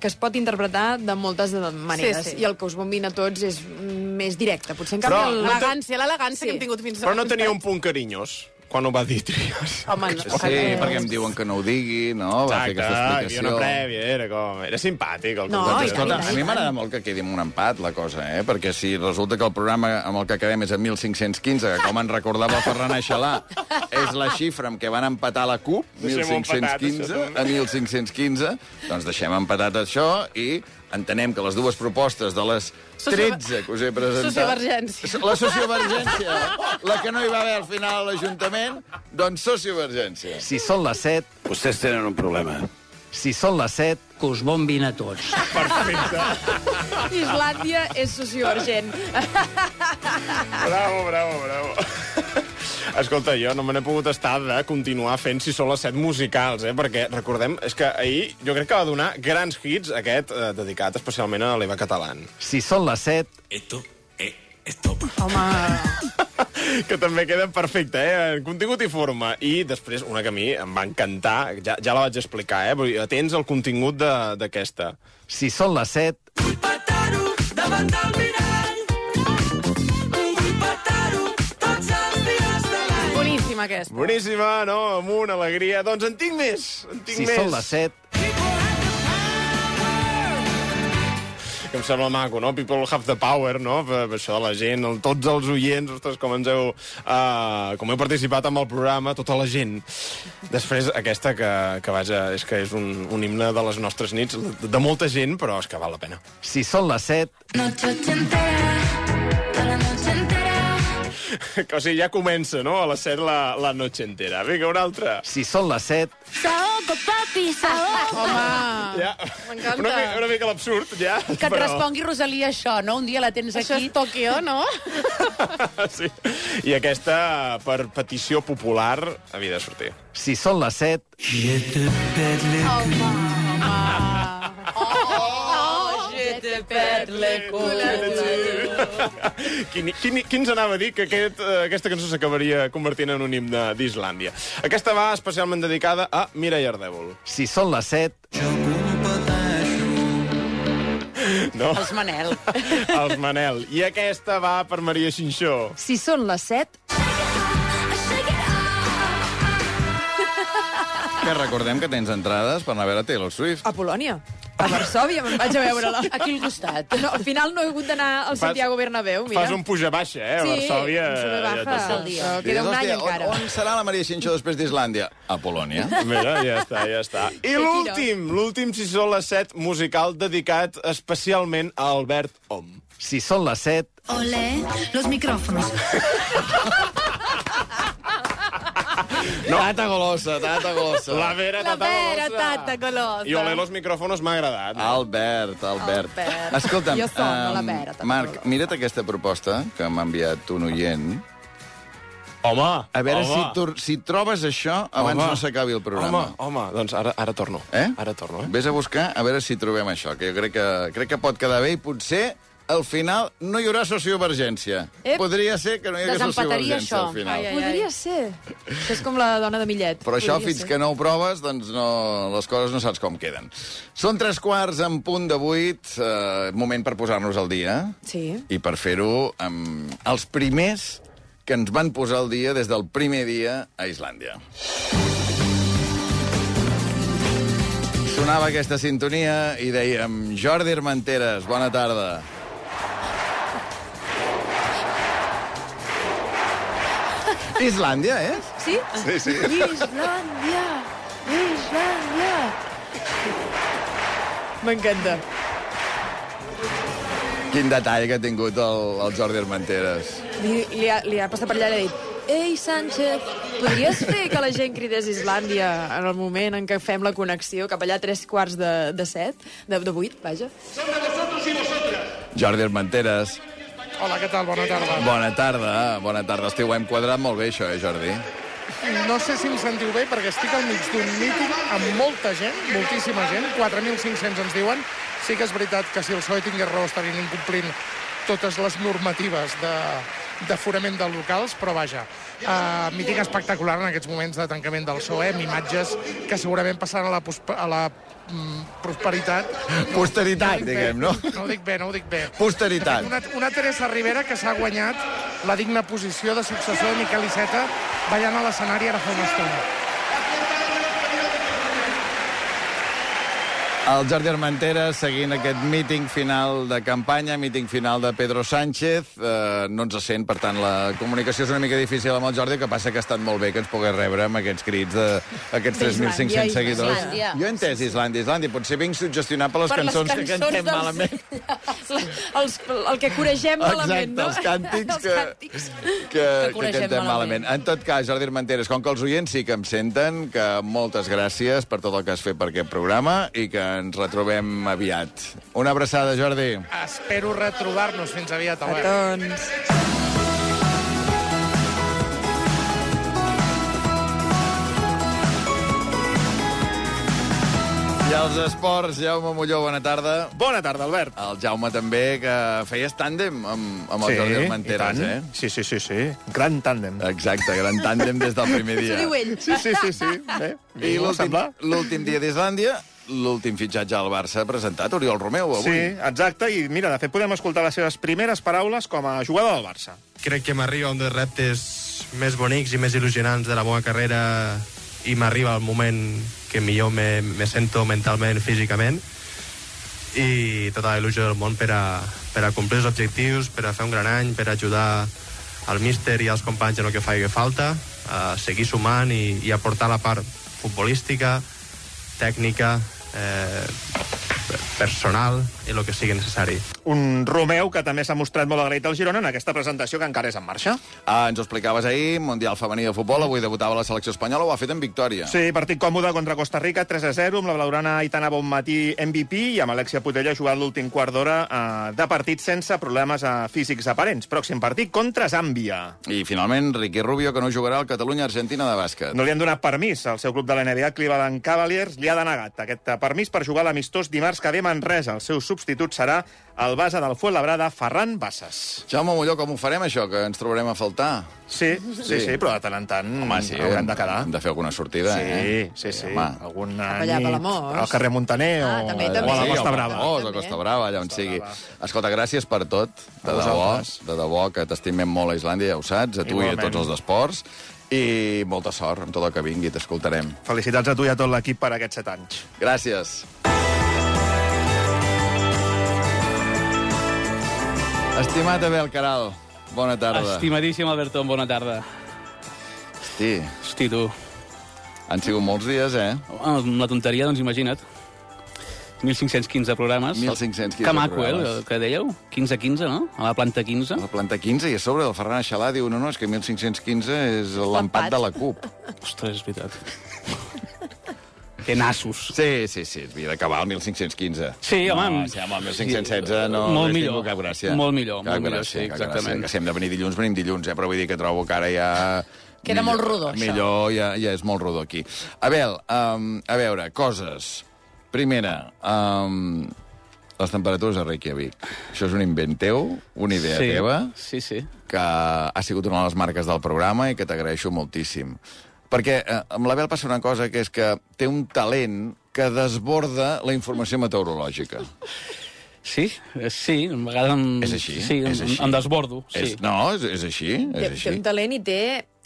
que es pot interpretar de moltes maneres Sí, sí. i el que us bombina a tots és més directe. Potser en canvi... el- L'elegància, l'elegància Sí. que hem tingut fins Però no tenia un punt carinyós quan ho va dir Trias. Home, no. Sí, perquè em diuen que no ho digui, no? Va fer aquesta hi havia explicació. una prèvia, era com... Era simpàtic. El No, i Escolta, a mi m'agrada molt que quedi amb un empat, la cosa, eh? Perquè si resulta que el programa amb el que acabem és a 1515, que com en recordava el Ferran Aixalà, és la xifra amb què van empatar la CUP, Deixem-ho empatat, 1515, això, a 1515, doncs deixem empatat això i entenem que les dues propostes de les Socio- 13 que us he presentat... Sociovergència. La sociovergència, la que no hi va haver al final a l'Ajuntament, doncs sociovergència. si són les 7, Ustedes tienen un problema. si són les 7, Que us bombin a tots. Islàndia és sociovergent. Bravo, bravo, bravo. Escolta, jo no me n'he pogut estar de continuar fent si són les set musicals, eh? perquè recordem, és que ahir jo crec que va donar grans hits aquest eh, dedicat especialment a l'Eva Catalán. si són les 7, Esto es Home, que també queda perfecte, eh? En contingut i forma. I després, una que a mi em va encantar, ja, ja la vaig explicar, eh? Vull dir, Atents al contingut de- d'aquesta. si són les 7, Pataro davant del mirall. Boníssima aquesta. Boníssima, no? Amb una alegria. Doncs en tinc més, en tinc si més. són les 7, que em sembla maco, no? People have the power, no? Per, per això de la gent, el, tots els oients, ostres, com ens heu... Uh, com heu participat amb el programa, tota la gent. Després, aquesta que, que vaja, és que és un, un himne de les nostres nits, de molta gent, però és que val la pena. si són les 7, Noche entera, toda o sigui, ja comença, no?, a les 7 la, la noche entera. Vinga, una altra. si són les 7, Saoco, papi. Pastissador! Home, Ja. m'encanta. Una, mi- una mica l'absurd, ja. Que et respongui Rosalia això, no? Un dia la tens Això aquí. és Tòquio, no? sí. I aquesta, per petició popular, havia de sortir. Si són les 7... Oh, je te perds le Qui, qui, qui ens anava a dir que aquest, eh, aquesta cançó s'acabaria convertint en un himne d'Islàndia? Aquesta va especialment dedicada a Mireia Ardèvol. Si són les 7... No? Els Manel. Els Manel. I aquesta va per Maria Xinxó. Si són les 7... Que recordem que tens entrades per anar a veure Taylor Swift. A Polònia. A Varsòvia me'n vaig a veure-la. Aquí al costat. No, al final no he hagut d'anar al Santiago Bernabéu, mira. Fas un puja-baixa, eh? A Sí, Varsòvia. un sube baja. ja queda un any encara. On, on serà la Maria Xinxó després d'Islàndia? A Polònia. Mira, ja està, ja està. I l'últim, l'últim, si són les set, musical dedicat especialment a Albert Om. Si són les 7... Ole, los micrófonos. No. Tata golosa, tata golosa. La Vera La Tata vera, Golosa. tata golosa. I ole los micròfonos m'ha agradat. eh? Albert, Albert. Albert. Escolta'm, Jo som, no la Vera, tampoc. Marc, mira't aquesta proposta que m'ha enviat un oient. Home, A veure home. si, tu, si trobes això abans Home. no s'acabi el programa. Home, home, doncs ara, ara torno. Eh? Ara torno, eh? Vés a buscar a veure si trobem això, que jo crec que, crec que pot quedar bé i potser al final no hi haurà sociovergència. Ep. Podria ser que no hi hagués Desempataria sociovergència això. al final. Ai, ai, Podria ser. Això és com la dona de Millet. Però això, Podria fins ser. que no ho proves, doncs no, les coses no saps com queden. Són tres quarts en punt de vuit, eh, moment per posar-nos al dia. Sí. I per fer-ho amb els primers que ens van posar al dia des del primer dia a Islàndia. Sonava aquesta sintonia i dèiem Jordi Armenteres, bona tarda. Islàndia, eh? Sí? Sí, sí. Islàndia! Islàndia! M'encanta. Quin detall que ha tingut el, el Jordi Armenteres. Li, li, ha, li ha passat per allà i li ha dit Ei, Sánchez, podries fer que la gent cridés Islàndia en el moment en què fem la connexió cap allà a tres quarts de, de set? De, de vuit, vaja. Jordi Armenteres, Hola, què tal? Bona tarda. bona tarda. Bona tarda. Ho hem quadrat molt bé, això, eh, Jordi? No sé si em sentiu bé, perquè estic al mig d'un míting amb molta gent, moltíssima gent, 4.500 ens diuen. Sí que és veritat que si el PSOE tingués raó estarien incomplint totes les normatives de d'aforament dels locals, però vaja, uh, míting espectacular en aquests moments de tancament del PSOE, amb imatges que segurament passaran a la, a la prosperitat. Posteritat, dic bé, diguem, no? No ho dic bé, no ho dic bé. Posteritat. Una, una Teresa Rivera que s'ha guanyat la digna posició de successor de Miquel Iceta ballant a l'escenari ara fa una estona. El Jordi Armenteres seguint aquest míting final de campanya, míting final de Pedro Sánchez. Eh, no ens sent, per tant, la comunicació és una mica difícil amb el Jordi, que passa que ha estat molt bé que ens pogués rebre amb aquests crits d'aquests D'Islàndia, 3.500 seguidors. Islàndia. Jo he entès Islàndia, Islàndia. Potser vinc suggestionat per les Per les cançons que cançons cantem dels- malament. Els, el que corregem malament, no? els càntics que, que, que, corregem cantem malament. malament. En tot cas, Jordi Armenteres, com que els oients sí que em senten, que moltes gràcies per tot el que has fet per aquest programa i que ens retrobem aviat. Una abraçada, Jordi. Espero retrobar-nos fins aviat. Albert. Petons. I als esports, Jaume Molló, bona tarda. Bona tarda, Albert. El Jaume també, que feies tàndem amb, amb el Sí, Jordi i Armenteres, eh? Sí, sí, sí, sí. Gran tàndem. Exacte, gran tàndem des del primer dia. Això diu ell. Sí, sí, sí, sí. Bé, I l'últim dia d'Islàndia, l'últim fitxatge al Barça ha presentat Oriol Romeu avui. Sí, exacte, i mira, de fet podem escoltar les seves primeres paraules com a jugador del Barça. crec que m'arriba un dels reptes més bonics i més il·lusionants de la meva carrera i m'arriba el moment que millor me, me sento mentalment, físicament i tota la il·lusió del món per a, per a complir els objectius, per a fer un gran any, per a ajudar al míster i als companys en el que faci falta, a seguir sumant i, i aportar la part futbolística, tècnica, eh, personal i el que sigui necessari. Un Romeu que també s'ha mostrat molt agraït al Girona en aquesta presentació que encara és en marxa. Ah, ens ho explicaves ahir, Mundial Femení de Futbol, avui debutava la selecció espanyola, ho ha fet en victòria. Sí, partit còmode contra Costa Rica, 3 a 0, amb la blaurana Aitana Bonmatí MVP i amb Alexia Putella jugant l'últim quart d'hora eh, de partit sense problemes eh, físics aparents. Pròxim partit contra Zàmbia. I finalment, Ricky Rubio, que no jugarà al Catalunya-Argentina de bàsquet. No li han donat permís. El seu club de la NBA, Cleveland Cavaliers, li ha denegat aquest eh, permís per jugar a l'amistós dimarts que ve a Manresa. El seu substitut serà el base del Fuenlabrada, Ferran Bassas. Jaume Molló, com ho farem, això, que ens trobarem a faltar? Sí, sí, sí, però de tant en tant Home, sí, haurem de quedar. Hem de fer alguna sortida, Sí, eh? sí, sí. Home. Alguna allà, nit al carrer Montaner Ah, o, també, o també. a la Sí, Costa o Brava. Palamós, a Costa Brava, allà on sigui. Escolta, gràcies per tot, de debò, de debò, que t'estimem molt a Islàndia, ja ho saps, a tu i a Igualment. tots els d'esports, i molta sort amb tot el que vingui, t'escoltarem. Felicitats a tu i a tot l'equip per aquests set anys. Gràcies. Estimat Abel Caral, bona tarda. Estimadíssim Alberto, bona tarda. Hosti. Hosti, tu. Han sigut molts dies, eh? Una tonteria, doncs imagina't. 1.515 programes. 1.515 Que maco, eh, el que dèieu? 15-15, no? A la planta 15. La planta 15 i a sobre el Ferran Aixalà diu no, no, és que 1.515 és l'empat de la CUP. Ostres, és veritat. que nassos. Sí, sí, sí, havia d'acabar el 1.515. Sí, home, No, sí, home, el 1.516 no... Molt no millor. cap gràcia. Molt millor, cap molt millor, gràcia, sí, cap exactament. Gràcia. Que si hem de venir dilluns, venim dilluns, eh? però vull dir que trobo que ara ja... Queda millor, molt rodó, això. Millor, ja, ja és molt rodó aquí. Abel, um, a veure, coses. Primera, um, les temperatures a Reykjavik. Això és un invent teu, una idea Sí, teva, sí, sí. que ha sigut una de les marques del programa i que t'agraeixo moltíssim. Perquè eh, amb l'Abel passa una cosa, que és que té un talent que desborda la informació meteorològica. Sí, eh, sí, a vegades em... És així, Sí, és em, així. em desbordo, sí. És, no, és, és així, Té, és té així. un talent i té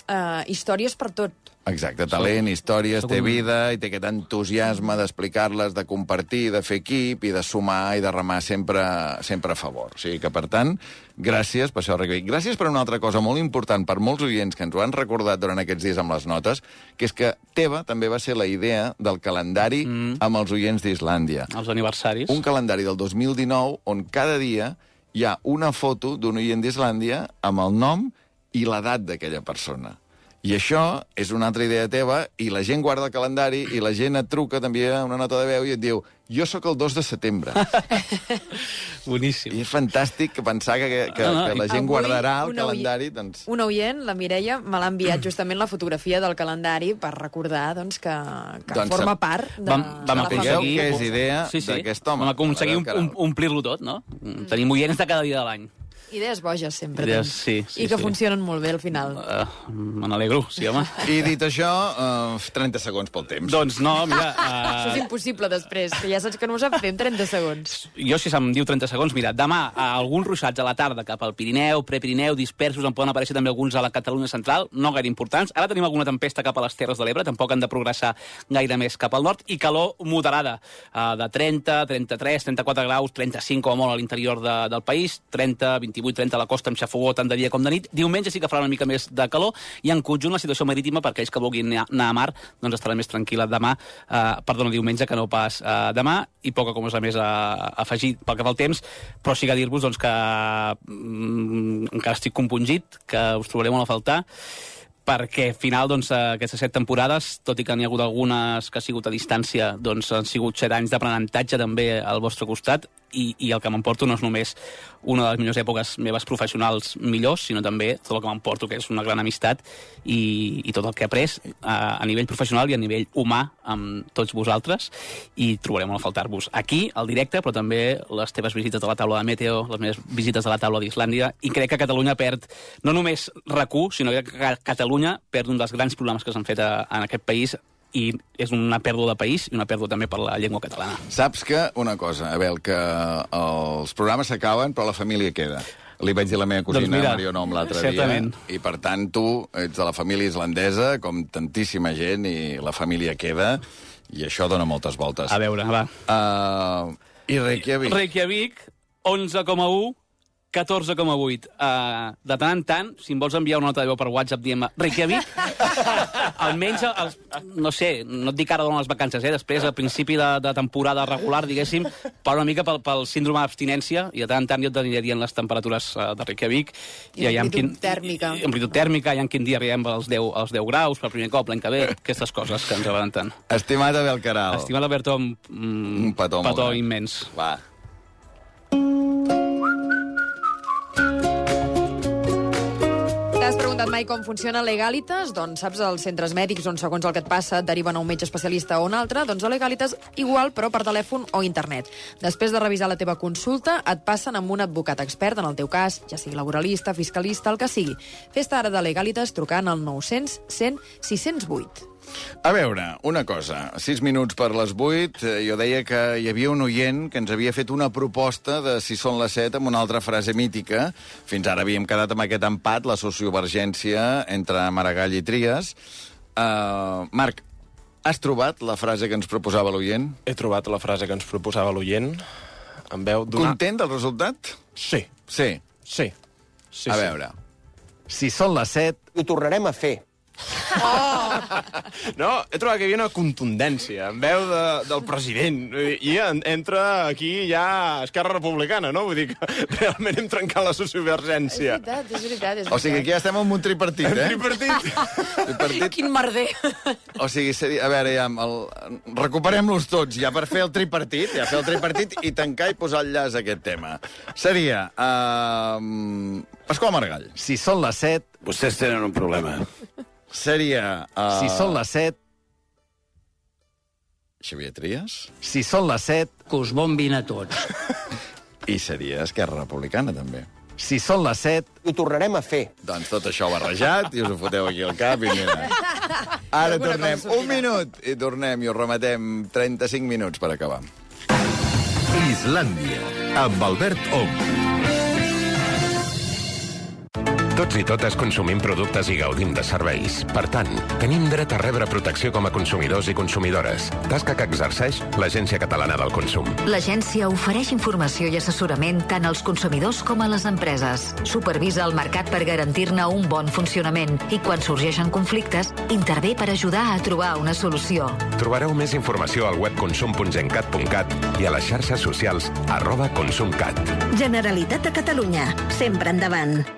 uh, històries per tot. Exacte, talent, històries, Soc té vida i té aquest entusiasme d'explicar-les, de compartir, de fer equip i de sumar i de remar sempre, sempre a favor. O sigui que, per tant, gràcies per això, Reykjavik. Gràcies per una altra cosa molt important per molts oients que ens ho han recordat durant aquests dies amb les notes, que és que teva també va ser la idea del calendari mm. amb els oients d'Islàndia. Els aniversaris. Un calendari del 2019 on cada dia hi ha una foto d'un oient d'Islàndia amb el nom i l'edat d'aquella persona. I això és una altra idea teva, i la gent guarda el calendari, i la gent et truca, t'envia una nota de veu i et diu jo sóc el 2 de setembre. Boníssim. I és fantàstic pensar que, que, No, no, que la gent Avui guardarà el calendari, doncs... Un oient, la Mireia, me l'ha enviat justament la fotografia del calendari per recordar doncs, que, que Doncs forma part de, vam, de vam la aconseguir... família. que és idea sí, sí. d'aquest home, Vam aconseguir um, um, omplir-lo tot, no? Tenim oients de cada dia de l'any. Idees boges, sempre. Idees, tens. sí, sí, I que sí. funcionen molt bé al final. Uh, me n'alegro, sí, home. I dit això, uh, 30 segons pel temps. doncs no, mira... Això és Uh, impossible després, que ja saps que no ho sap fer en 30 segons. jo, si se'm diu 30 segons, mira, demà a alguns ruixats a la tarda cap al Pirineu, Prepirineu, dispersos, en poden aparèixer també alguns a la Catalunya central, no gaire importants. Ara tenim alguna tempesta cap a les Terres de l'Ebre, tampoc han de progressar gaire més cap al nord, i calor moderada, uh, de 30, 33, 34 graus, 35 com a molt a l'interior de, del país, 30, 28, 30 a la costa amb xafogó tant de dia com de nit. Diumenge sí que farà una mica més de calor, i en conjunt la situació marítima, per aquells que vulguin anar a mar, doncs estarà més tranquil·la demà, eh, perdona, diumenge, que no pas eh, demà, i poca cosa més a, a afegir pel que fa al temps, però sí que dir-vos doncs, que mm, encara estic compungit, que us trobaré molt a faltar, perquè al final doncs, aquestes set temporades, tot i que n'hi ha hagut algunes que ha sigut a distància, doncs han sigut set anys d'aprenentatge també al vostre costat i, i el que m'emporto no és només una de les millors èpoques meves professionals millors, sinó també tot el que m'emporto, que és una gran amistat i, i tot el que he après a, a nivell professional i a nivell humà amb tots vosaltres. I trobarem a faltar-vos aquí, al directe, però també les teves visites a la taula de Meteo, les meves visites a la taula d'Islàndia. I crec que Catalunya perd no només RAC1, sinó que Catalunya perd un dels grans programes que s'han fet a, en aquest país i és una pèrdua de país i una pèrdua també per la llengua catalana. Saps que, una cosa, Abel, que els programes s'acaben però la família queda. Li vaig dir a la meva cosina Doncs mira, Marionom l'altre dia. certament. I, per tant, tu ets de la família islandesa, com tantíssima gent, i la família queda, i això dona moltes voltes. A veure, va. Uh, I Reykjavik. Reykjavik, 11,1 14,8. Uh, de tant en tant, si em vols enviar una nota de veu per WhatsApp dient Reykjavik, almenys, els, no sé, no et dic ara durant les vacances, eh? després, a principi de, de temporada regular, diguéssim, però una mica pel, pel síndrome d'abstinència, i de tant en tant jo t'aniré dient les temperatures uh, de Reykjavik. I aviam amplitud tèrmica. I amplitud tèrmica, i en quin dia arribem als 10, als 10 graus per primer cop l'any que ve, aquestes coses que ens agraden tant. Estimat Abel Caral. Estimat Alberto, mm, Un petó petó immens. Va. Mai com funciona Legalitas? Doncs saps, els centres mèdics on segons el que et passa et deriven a un metge especialista o un altre, doncs a Legalitas igual, però per telèfon o internet. Després de revisar la teva consulta, et passen amb un advocat expert en el teu cas, ja sigui laboralista, fiscalista, el que sigui. Fes-te ara de Legalitas trucant al 900 100 608. A veure, una cosa. Sis minuts per les vuit. eh, Jo deia que hi havia un oient que ens havia fet una proposta de si són les set amb una altra frase mítica. Fins ara havíem quedat amb aquest empat, la sociovergència entre Maragall i Trias. Uh, Marc, has trobat la frase que ens proposava l'oient? He trobat la frase que ens proposava l'oient. Em veu donar... Content del resultat? Sí. Sí. Sí. sí a sí. veure, si són les set... Ho tornarem a fer. Oh! No, he trobat que hi havia una contundència en veu de, del president. I en, entra aquí ja Esquerra Republicana, no? Vull dir que realment hem trencat la sociovergència. veritat, és veritat. És O sigui, aquí ja estem amb un tripartit, eh? Tripartit. tripartit. Quin merder. O sigui, seria, a veure, ja, el, recuperem-los tots ja per fer el tripartit, ja fer el tripartit i tancar i posar el llaç a aquest tema. Seria... Uh, Pasqual Margall. Si són les set... Vostès tenen un problema. Seria... Uh, Si són les set... Xavier Trias. Si són les set... Que us bombin a tots. I seria Esquerra Republicana, també. Si són les set... Ho tornarem a fer. Doncs tot això barrejat i us ho foteu aquí al cap i mira. Ara Alguna tornem un minut i tornem i us remetem 35 minuts per acabar. Islàndia, amb Albert Ong. Tots i totes consumim productes i gaudim de serveis. Per tant, tenim dret a rebre protecció com a consumidors i consumidores. Tasca que exerceix l'Agència Catalana del Consum. L'agència ofereix informació i assessorament tant als consumidors com a les empreses. Supervisa el mercat per garantir-ne un bon funcionament i quan sorgeixen conflictes, intervé per ajudar a trobar una solució. Trobareu més informació al web consum.gencat.cat i a les xarxes socials arroba consumcat. Generalitat de Catalunya. Sempre endavant.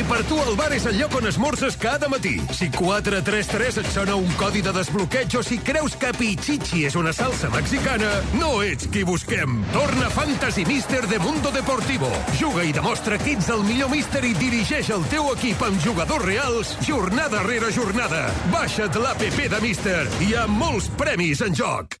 Si per tu el bar és el lloc on esmorzes cada matí, si 433 et sona un codi de desbloqueig o si creus que Pichichi és una salsa mexicana, no ets qui busquem. Torna Fantasy Mister de Mundo Deportivo. Juga i demostra que ets el millor míster i dirigeix el teu equip amb jugadors reals jornada rere jornada. Baixa't l'APP de Mister. Hi ha molts premis en joc.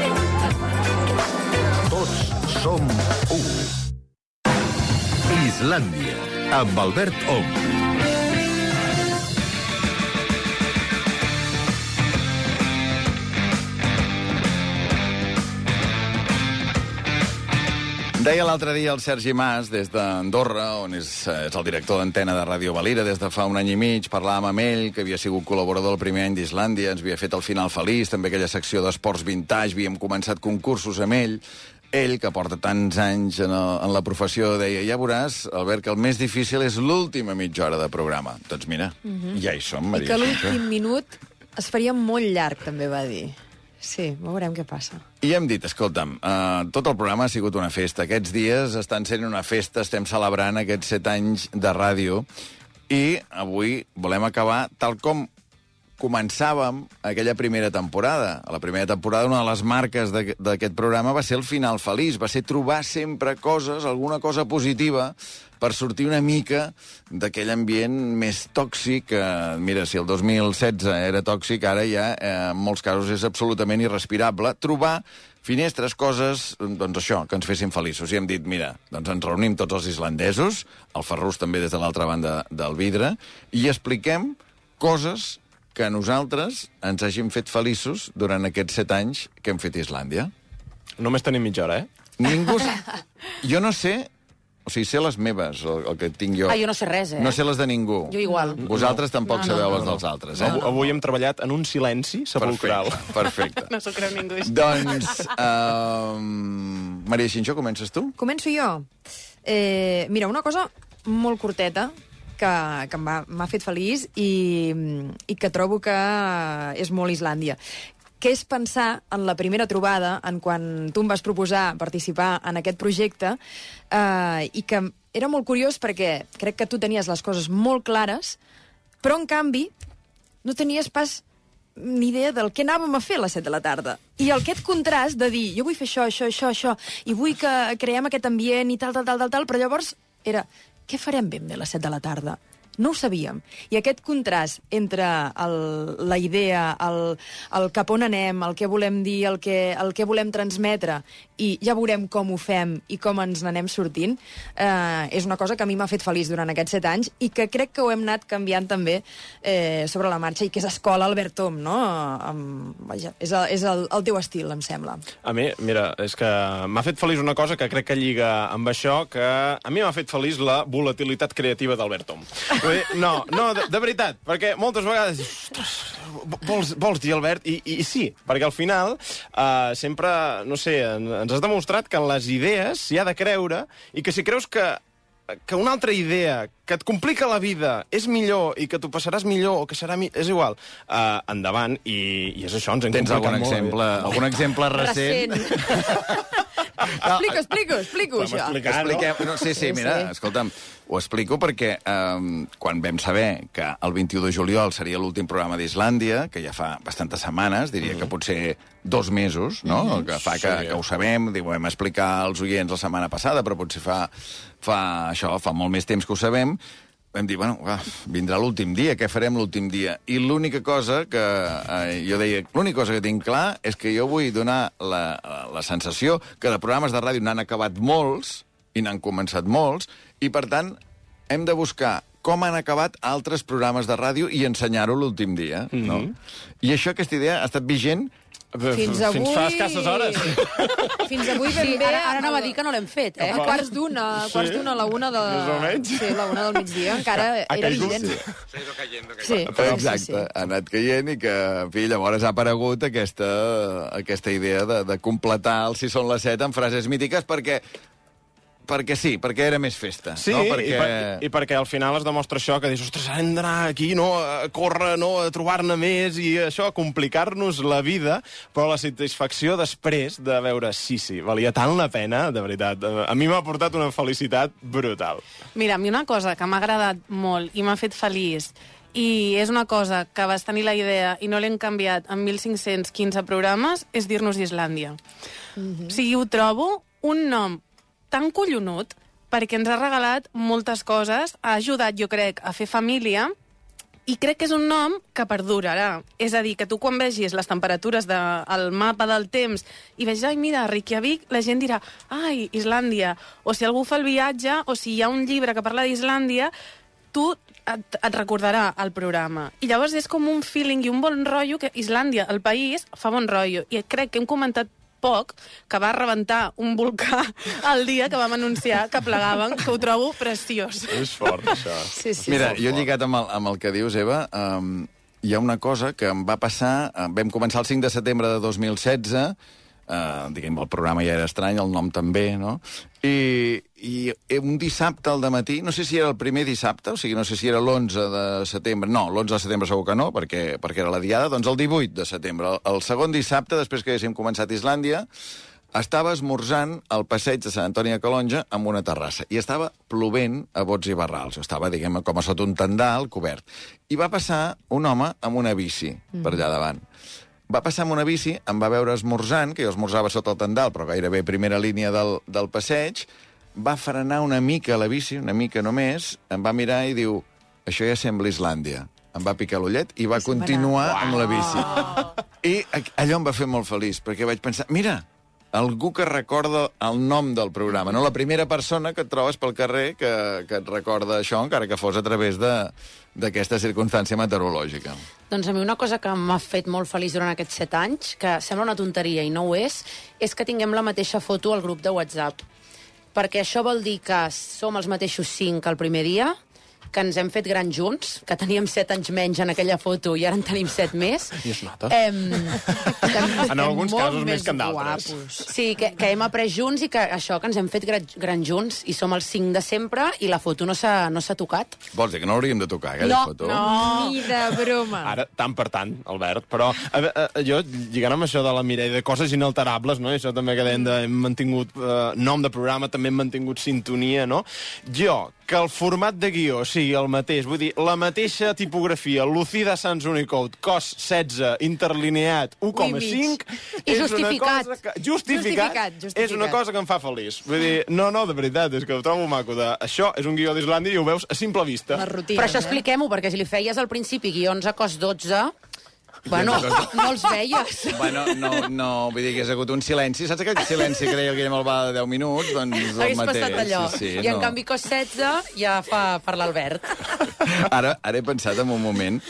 som u. Islàndia, amb Albert Ong. Deia l'altre dia el Sergi Mas, des d'Andorra, on és, és el director d'antena de Ràdio Valira des de fa un any i mig, parlàvem amb ell, que havia sigut col·laborador el primer any d'Islàndia, ens havia fet el final feliç, també aquella secció d'esports vintage, havíem començat concursos amb ell, ell, que porta tants anys en, el, en la professió, deia, ja veuràs, Albert, que el més difícil és l'última mitja hora de programa. Doncs mira, Mhm. ja hi som, I Maria. que Assumpta. l'últim minut es faria molt llarg, també va dir. Sí, veurem què passa. I hem dit, escolta'm, uh, tot el programa ha sigut una festa. Aquests dies estan sent una festa, estem celebrant aquests set anys de ràdio i avui volem acabar tal com començàvem aquella primera temporada. A la primera temporada una de les marques d'aquest programa va ser el final feliç, va ser trobar sempre coses, alguna cosa positiva, per sortir una mica d'aquell ambient més tòxic. Que, mira, si el 2016 era tòxic, ara ja eh, en molts casos és absolutament irrespirable. Trobar finestres, coses, doncs això, que ens fessin feliços. I hem dit, mira, doncs ens reunim tots els islandesos, el Ferrus també des de l'altra banda del vidre, i expliquem coses que nosaltres ens hagin fet feliços durant aquests set anys que hem fet a Islàndia. Només tenim mitja hora, eh? Ningú... Jo no sé... O sigui, sé les meves, el, el que tinc jo. Ah, jo no sé res, eh? No sé les de ningú. Jo igual. Vosaltres tampoc No, no, sabeu no, les no. dels altres, eh? Avui, avui hem treballat en un silenci sepulcral. Perfecte. No s'ho creu ningú. Doncs, um, Maria Xinxó, comences tu? Començo jo. Eh, mira, una cosa molt curteta que, que m'ha fet feliç i, i que trobo que és molt Islàndia que és pensar en la primera trobada, en quan tu em vas proposar participar en aquest projecte, eh, i que era molt curiós perquè crec que tu tenies les coses molt clares, però, en canvi, no tenies pas ni idea del què anàvem a fer a les 7 de la tarda. I el aquest contrast de dir, jo vull fer això, això, això, això, i vull que creem aquest ambient i tal, tal, tal, tal, tal, però llavors era, què farem ben bé a les 7 de la tarda? No ho sabíem. I aquest contrast entre el, la idea, el, el cap on anem, el que volem dir, el que, el que volem transmetre, i ja veurem com ho fem i com ens n'anem sortint, eh, és una cosa que a mi m'ha fet feliç durant aquests set anys i que crec que ho hem anat canviant també eh, sobre la marxa i que és escola Albert Tom, no? Amb, vaja, és, el, és el, el teu estil, em sembla. A mi, mira, és que m'ha fet feliç una cosa que crec que lliga amb això, que a mi m'ha fet feliç la volatilitat creativa d'Albert Tom. Vull dir, no, no, de, de veritat, perquè moltes vegades ostres, vols, vols dir Albert? I, i, i sí, perquè al final uh, sempre, no sé, en, ens has demostrat que en les idees s'hi ha de creure i que si creus que que una altra idea que et complica la vida és millor i que t'ho passaràs millor o que serà... Mi... És igual. Uh, endavant, i, i és això, ens hem Tens algun complicat molt la exemple, algun exemple recent? explico, explico, explico, això. explicar, Expliquem, no? Sí, sí, Sí, mira, sí. escolta'm, ho explico perquè um, quan vam saber que el 21 de juliol seria l'últim programa d'Islàndia, que ja fa bastantes setmanes, diria que potser dos mesos, no? Mhm. Que fa que, Sí. que ho sabem, diu, ho vam explicar als oients la setmana passada, però potser fa, fa això, fa molt més temps que ho sabem, vam dir, bueno, va, vindrà l'últim dia, què farem l'últim dia? I l'única cosa que eh, jo deia, l'única cosa que tinc clar és que jo vull donar la, la sensació que de programes de ràdio n'han acabat molts, i n'han començat molts, i per tant hem de buscar com han acabat altres programes de ràdio i ensenyar-ho l'últim dia, no? Mhm. I això, aquesta idea, ha estat vigent Fins avui... Fins fa escasses hores. Fins avui ben Sí, bé... ara, ara anava a dir que no l'hem fet, eh? A quarts d'una, a Sí. quarts d'una, a la una de... Més o menys. Sí, la una del migdia, encara Ha era caigut. vigent. Sí. Sí, Però sí, exacte, sí. ha anat caient i que, en fi, llavors ha aparegut aquesta, aquesta idea de, de completar el Si són les set amb frases mítiques perquè perquè sí, perquè era més festa. Sí, no? perquè... i, per, i perquè al final es demostra això, que dius, ostres, hem d'anar aquí, no?, a córrer, no?, a trobar-ne més, i això, a complicar-nos la vida, però la satisfacció després de veure, sí, sí, valia tant la pena, de veritat. A mi m'ha portat una felicitat brutal. Mira, a mi una cosa que m'ha agradat molt i m'ha fet feliç i és una cosa que vas tenir la idea i no l'hem canviat en 1.515 programes, és dir-nos Islàndia. O sigui, ho trobo un nom tan collonut perquè ens ha regalat moltes coses, ha ajudat, jo crec, a fer família, i crec que és un nom que perdurarà. És a dir, que tu quan vegis les temperatures del de, mapa del temps i vegis, ai, mira, Reykjavik, la gent dirà, ai, Islàndia. O si algú fa el viatge, o si hi ha un llibre que parla d'Islàndia, tu et, et recordarà el programa. I llavors és com un feeling i un bon rotllo que Islàndia, el país, fa bon rotllo. I crec que hem comentat poc que va rebentar un volcà el dia que vam anunciar que plegaven, que ho trobo preciós. És fort, això. Sí, sí. Mira, jo lligat amb el, amb el que dius, Eva, um, hi ha una cosa que em va passar... Vam començar el 5 de setembre de 2016, uh, diguem, el programa ja era estrany, el nom també, no? I, i un dissabte al matí, no sé si era el primer dissabte, o sigui, no sé si era l'11 de setembre, no, l'11 de setembre segur que no, perquè, perquè era la diada, doncs el 18 de setembre, el, el segon dissabte, després que haguéssim començat Islàndia, estava esmorzant al passeig de Sant Antoni de Calonja amb una terrassa i estava plovent a bots i barrals. Estava, diguem com a sota un tendal cobert. I va passar un home amb una bici per allà davant. Va passar amb una bici, em va veure esmorzant, que jo esmorzava sota el tendal, però gairebé primera línia del, del passeig, va frenar una mica la bici, una mica només, em va mirar i diu, això ja sembla Islàndia. Em va picar l'ullet i va continuar amb la bici. I allò em va fer molt feliç, perquè vaig pensar, mira, algú que recorda el nom del programa, no? La primera persona que et trobes pel carrer que, que et recorda això, encara que fos a través d'aquesta circumstància meteorològica. Doncs a mi una cosa que m'ha fet molt feliç durant aquests set anys, que sembla una tonteria i no ho és, és que tinguem la mateixa foto al grup de WhatsApp. Perquè això vol dir que som els mateixos cinc el primer dia, que ens hem fet grans junts, que teníem set anys menys en aquella foto i ara en tenim set més. I es nota. Em, En alguns casos més que en d'altres. Sí, que, que hem après junts i que això, que ens hem fet gran, grans junts i som els cinc de sempre i la foto no s'ha no s'ha tocat. Vols dir que no hauríem de tocar aquella No, foto? no. Ni de broma. Ara, tant per tant, Albert, però a, veure, a, jo, lligant amb això de la Mireia, de coses inalterables, no? I això també que deien de, hem mantingut eh, nom de programa, també hem mantingut sintonia, no? Jo, que el format de guió sigui el mateix, vull dir, la mateixa tipografia, Lucida Sans Unicode, cos 16, interlineat, 1,5... I és una justificat. cosa Que, justificat, Justificat, justificat. És una cosa que em fa feliç. Vull dir, no, no, de veritat, és que ho trobo maco. De, això és un guió d'Islàndia i ho veus a simple vista. Però això expliquem-ho, perquè si li feies al principi guions a cos 12, bueno, no els veies. Bueno, no, no, vull dir que ha hagut un silenci. Saps aquell silenci que deia el Guillem Albà de 10 minuts? Doncs el Hagués mateix. passat allò. Sí, sí, I en no. canvi cos 16 ja fa per l'Albert. Ara, ara he pensat en un moment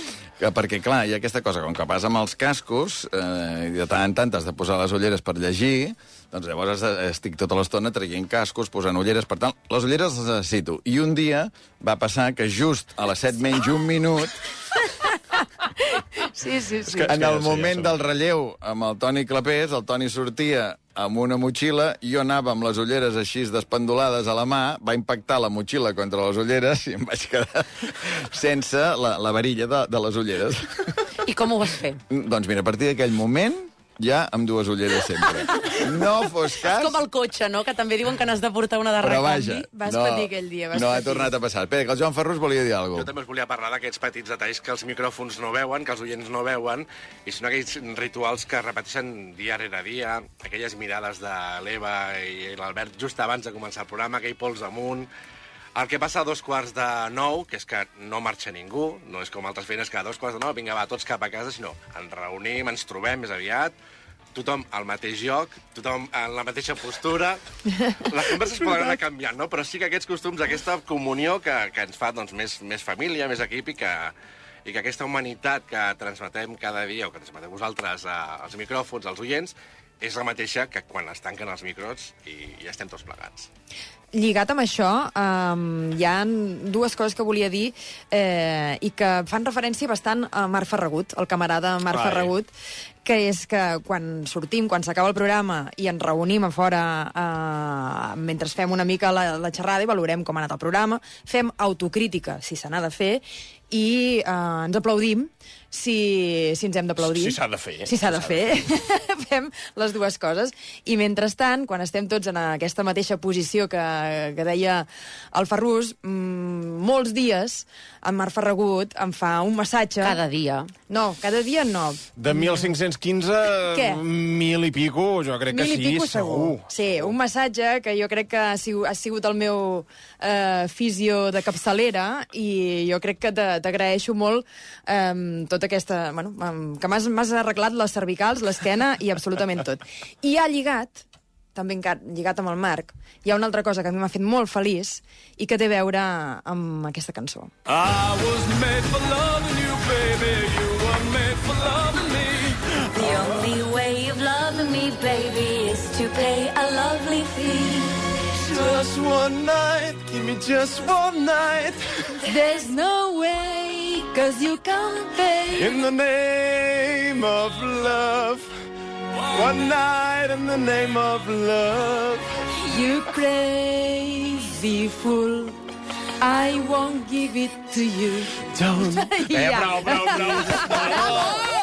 perquè, clar, hi ha aquesta cosa, com que vas amb els cascos, eh, i de tant en tant has de posar les ulleres per llegir, doncs llavors estic tota l'estona traient cascos, posant ulleres, per tant, les ulleres les necessito. I un dia va passar que just a les 7 menys un minut, Sí, sí, sí. en el moment del relleu amb el Toni Clapés, el Toni sortia amb una motxilla, jo anava amb les ulleres així despendolades a la mà, va impactar la motxilla contra les ulleres i em vaig quedar sense la, la varilla de, de les ulleres. I com ho vas fer? Doncs mira, a partir d'aquell moment, ja amb dues ulleres sempre. No fos cas... És com el cotxe, no?, que també diuen que n'has de portar una de Però recanvi. vaja, no, no ha tornat a passar. Espera, que el Joan Ferrus volia dir alguna Jo també us volia parlar d'aquests petits detalls que els micròfons no veuen, que els oients no veuen, i són aquells rituals que repeteixen dia rere dia, aquelles mirades de l'Eva i l'Albert just abans de començar el programa, aquell pols amunt, el que passa a dos quarts de nou, que és que no marxa ningú, no és com altres feines que a dos quarts de nou, vinga, va, tots cap a casa, sinó ens reunim, ens trobem més aviat, tothom al mateix lloc, tothom en la mateixa postura. Les converses poden anar canviant, no? Però sí que aquests costums, aquesta comunió que, que ens fa doncs, més, més família, més equip i que, i que aquesta humanitat que transmetem cada dia, o que transmeteu vosaltres a, als micròfons, als oients, és la mateixa que quan es tanquen els micros i, i estem tots plegats. Lligat amb això, um, hi ha dues coses que volia dir eh, i que fan referència bastant a Marc Ferragut, el camarada Marc Ai. Ferragut, que és que quan sortim, quan s'acaba el programa i ens reunim a fora eh, mentre fem una mica la, la xerrada i valorem com ha anat el programa, fem autocrítica, si se n'ha de fer, i eh, ens aplaudim si, si ens hem d'aplaudir. Si s'ha de fer. Si s'ha de fer. Fem les dues coses. I mentrestant, quan estem tots en aquesta mateixa posició que, que deia el Ferrús, mmm, molts dies en Marc Ferragut em fa un massatge... Cada dia. No, cada dia no. De 1515, Què? mil i pico, jo crec que Mil i sí, pico segur. Sí, un massatge que jo crec que ha sigut, ha sigut el meu eh, fisio de capçalera i jo crec que te- t'agraeixo molt eh, tota aquesta... Bueno, que m'has arreglat les cervicals, l'esquena i absolutament tot. I ha lligat, també lligat amb el Marc, hi ha una altra cosa que a mi m'ha fet molt feliç i que té a veure amb aquesta cançó. I was made for loving you, baby. You were made for loving Just one night, give me just one night. There's no way, cause you can't pay. In the name of love. One night in the name of love. You crazy fool. I won't give it to you. Don't. Eh, prou, prou, prou.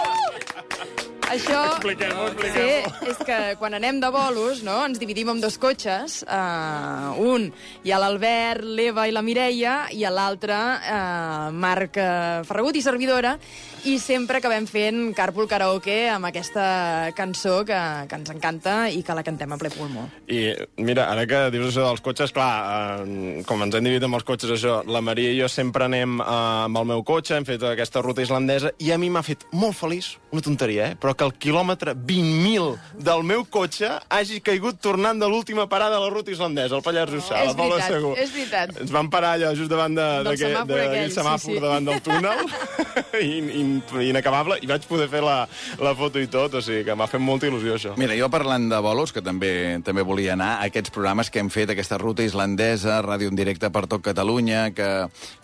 Això... Expliquem-ho, Sí, expliquem-ho. és que quan anem de bolos, no?, ens dividim en dos cotxes. Uh, un hi ha l'Albert, l'Eva i la Mireia, i a l'altre uh, Marc uh, Ferragut i servidora, i sempre acabem fent carpool karaoke amb aquesta cançó que, que ens encanta i que la cantem a ple pulmó. I mira, ara que dius això dels cotxes, clar, eh, com ens hem dividit amb els cotxes, això, la Maria i jo sempre anem eh, amb el meu cotxe, hem fet aquesta ruta islandesa, i a mi m'ha fet molt feliç, una tonteria, eh? però que el quilòmetre 20.000 del meu cotxe hagi caigut tornant de l'última parada de la ruta islandesa, al Pallars Jussà, és al Poble veritat, Segur. és veritat. Ens van parar allò just davant de, Del d'aquest- semàfor de- aquell, d'aquell sí, semàfor sí. davant del túnel, in, in, inacabable, i vaig poder fer la, la foto i tot, o sigui que m'ha fet molta il·lusió això. Mira, jo parlant de bolos, que també també volia anar, a aquests programes que hem fet, aquesta ruta islandesa, ràdio en directe per tot Catalunya, que,